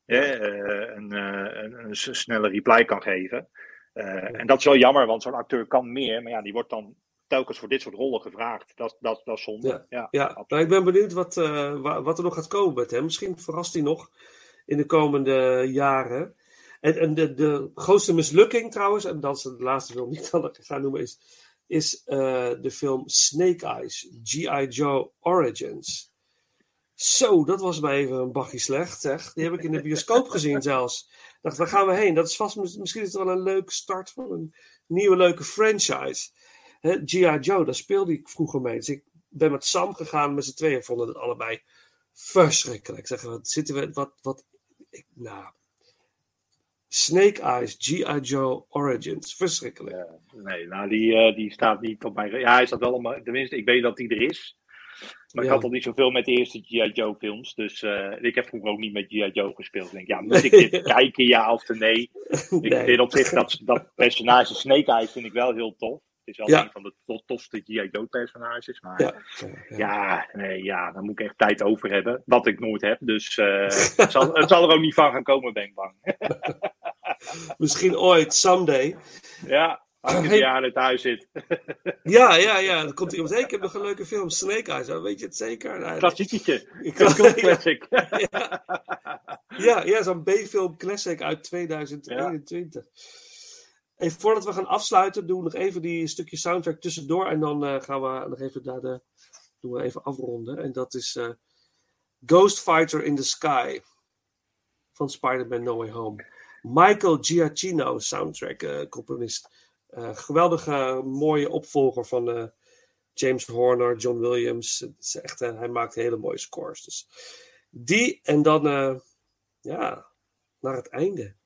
ja. uh, een, een, een, snelle reply kan geven. En dat is wel jammer, want zo'n acteur kan meer, maar ja, die wordt dan telkens voor dit soort rollen gevraagd. Dat, dat, dat is zonde. Ja, ja, ja. Nou, ik ben benieuwd wat, uh, wat er nog gaat komen met hem. Misschien verrast hij nog in de komende jaren. En, en de, de grootste mislukking trouwens, en dat is de laatste film die ik dan ga noemen, is, is uh, de film Snake Eyes, G.I. Joe Origins. Zo, dat was mij even een bakje slecht, zeg. Die heb ik in de bioscoop gezien zelfs. Dacht, waar gaan we heen? Dat is vast, misschien is het wel een leuke start van een nieuwe leuke franchise. G.I. Joe, daar speelde ik vroeger mee. Dus ik ben met Sam gegaan, met z'n tweeën vonden het allebei verschrikkelijk. Zeg, wat zitten we, wat, wat, ik, nou. Snake Eyes, G.I. Joe Origins, verschrikkelijk. Nee, nou, die, uh, die staat niet op mijn. Ja, hij staat wel op mijn. Tenminste, ik weet dat hij er is. Maar ja. ik had al niet zoveel met de eerste G.I. Joe films. Dus uh, ik heb vroeger ook niet met G.I. Joe gespeeld. Ik denk, ja, moet ik dit kijken, ja of nee? Ik nee. vind op zich dat, dat personage Snake Eyes vind ik wel heel tof. Het is wel ja. een van de to tofste G.I. Joe personages. Maar ja. Nee, ja, daar moet ik echt tijd over hebben. Wat ik nooit heb. Dus uh, het, zal, het zal er ook niet van gaan komen, ben ik bang. Misschien ooit, someday. Ja, Als ik Hey. jaar thuis zit. Ja, ja, ja. Dan komt iemand. Hey, ik heb nog een leuke film, Snake Eyes. Oh, weet je het zeker? Klassieketje. Ik- Classic. ja, ja, ja zo'n B-film classic uit 2021. Even voordat we gaan afsluiten, doen we nog even die stukje soundtrack tussendoor. En dan eh, gaan we nog even naar de. Doen we even afronden. En dat is eh, Ghost Fighter in the Sky. Van Spider-Man No Way Home. Michael Giacchino, soundtrack eh, componist. Geweldige, mooie opvolger van James Horner, John Williams. Is echt, hij maakt hele mooie scores. Dus die en dan, ja, naar het einde.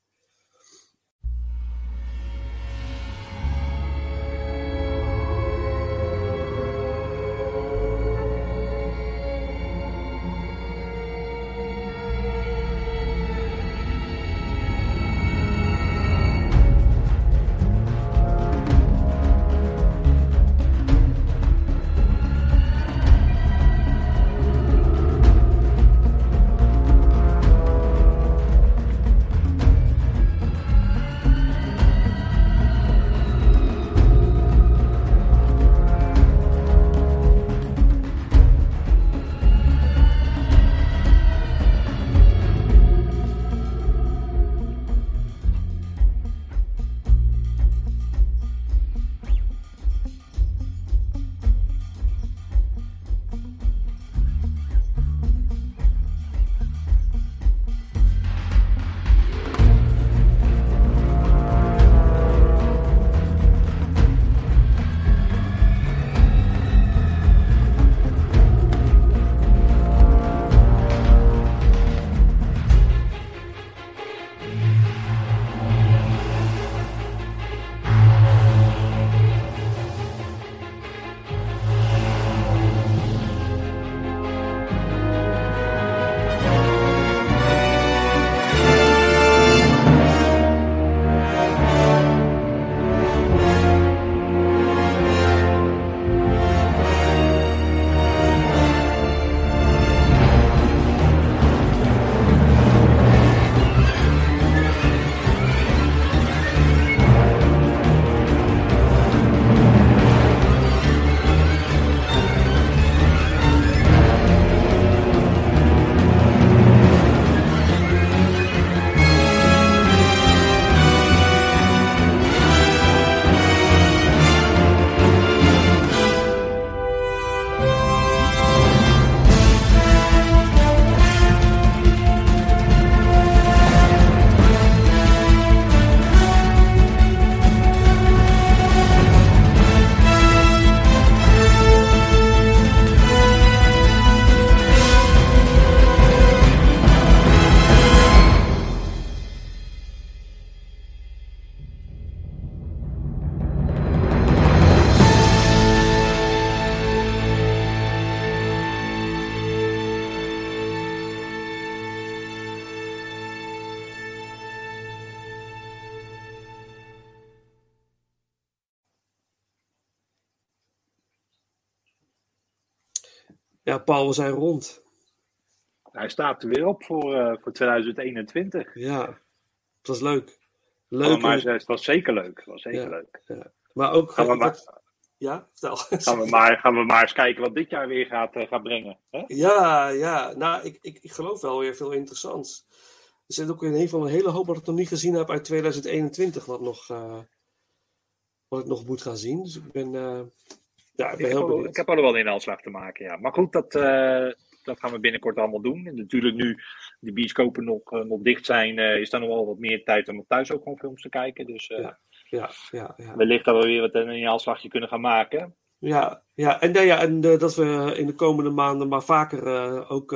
Ja, Paul, we zijn rond. Hij staat er weer op voor, eh, voor 2021. Ja, het was leuk. Oh, Leuk. maar ze- het was zeker leuk. Het was zeker Ja. leuk. maar ook. Gaan we maar, Ja, vertel. gaan, we maar, gaan we maar eens kijken wat dit jaar weer gaat, gaat brengen. Hè? Ja, ja. Nou, ik, ik, ik geloof wel weer veel interessants. Er zit ook in een van een hele hoop wat ik nog niet gezien heb uit 2021, wat, nog, eh, wat ik nog moet gaan zien. Dus ik ben, ja, ik heb, al, benieuwd. ik heb al wel een aanslag te maken, ja. Maar goed, dat, eh, dat gaan we binnenkort allemaal doen. En natuurlijk nu de bioscopen nog, eh, nog dicht zijn, eh, is er nog wel wat meer tijd om thuis ook gewoon films te kijken. Dus Ja. Ja, ja, ja. wellicht dat we weer wat een aanslagje kunnen gaan maken. Ja, ja, en, nou ja, en dat we in de komende maanden maar vaker ook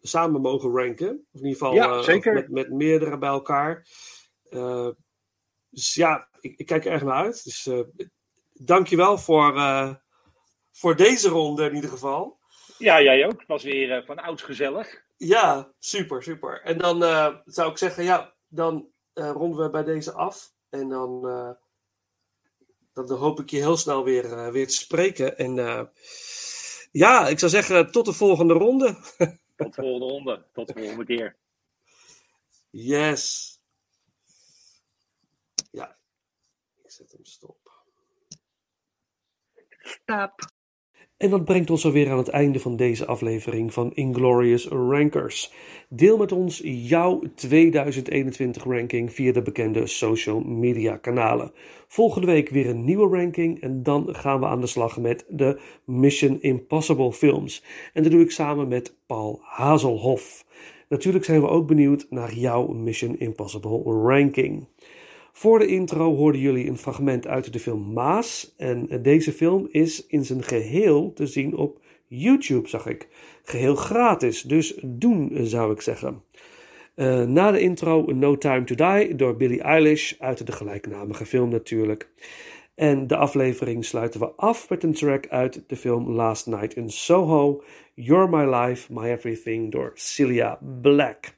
samen mogen ranken. Of in ieder geval Ja, zeker. Met, met meerdere bij elkaar. Dus ja, ik, ik kijk er erg naar uit. Dus dankjewel voor, voor deze ronde in ieder geval. Ja, jij ook. Het was weer eh, van ouds gezellig. Ja, super, super. En dan eh, zou ik zeggen, ja, dan eh, ronden we bij deze af. En dan, eh, dan hoop ik je heel snel weer, weer te spreken. En eh, ja, ik zou zeggen, tot de volgende ronde. Tot de volgende ronde. Tot de volgende keer. Yes. Ja, ik zet hem stop. stop. En dat brengt ons alweer aan het einde van deze aflevering van Inglorious Rankers. Deel met ons jouw 2021 ranking via de bekende social media kanalen. Volgende week weer een nieuwe ranking en dan gaan we aan de slag met de Mission Impossible films. En dat doe ik samen met Paul Hazelhoff. Natuurlijk zijn we ook benieuwd naar jouw Mission Impossible ranking. Voor de intro hoorden jullie een fragment uit de film Maas. En deze film is in zijn geheel te zien op YouTube, zag ik. Geheel gratis, dus doen zou ik zeggen. Uh, na de intro No Time to Die door Billie Eilish uit de gelijknamige film natuurlijk. En de aflevering sluiten we af met een track uit de film Last Night in Soho, You're My Life, My Everything door Celia Black.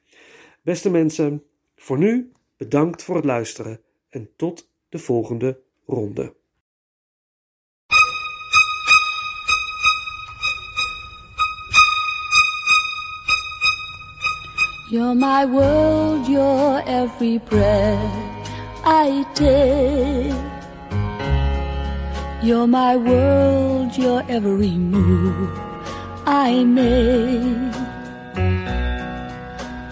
Beste mensen, voor nu bedankt voor het luisteren en tot de volgende ronde. You're my world, you're every breath I take. You're my world, you're every move I make.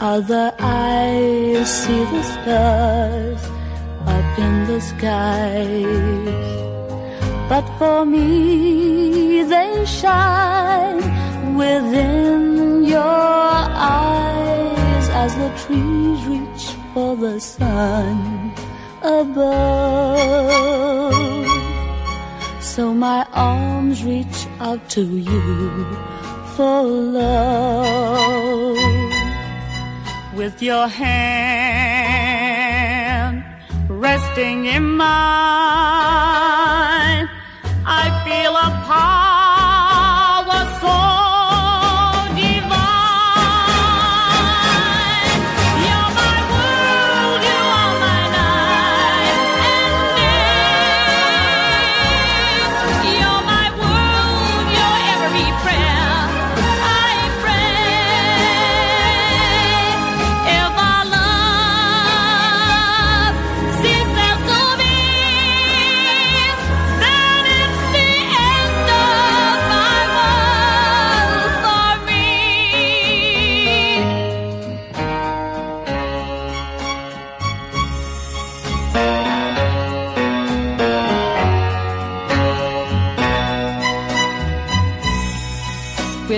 Other eyes see the stars in the skies. But for me, they shine within your eyes as the trees reach for the sun above. So my arms reach out to you for love. With your hand resting in mine, I feel a power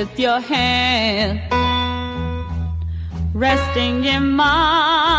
with your hand resting in mine.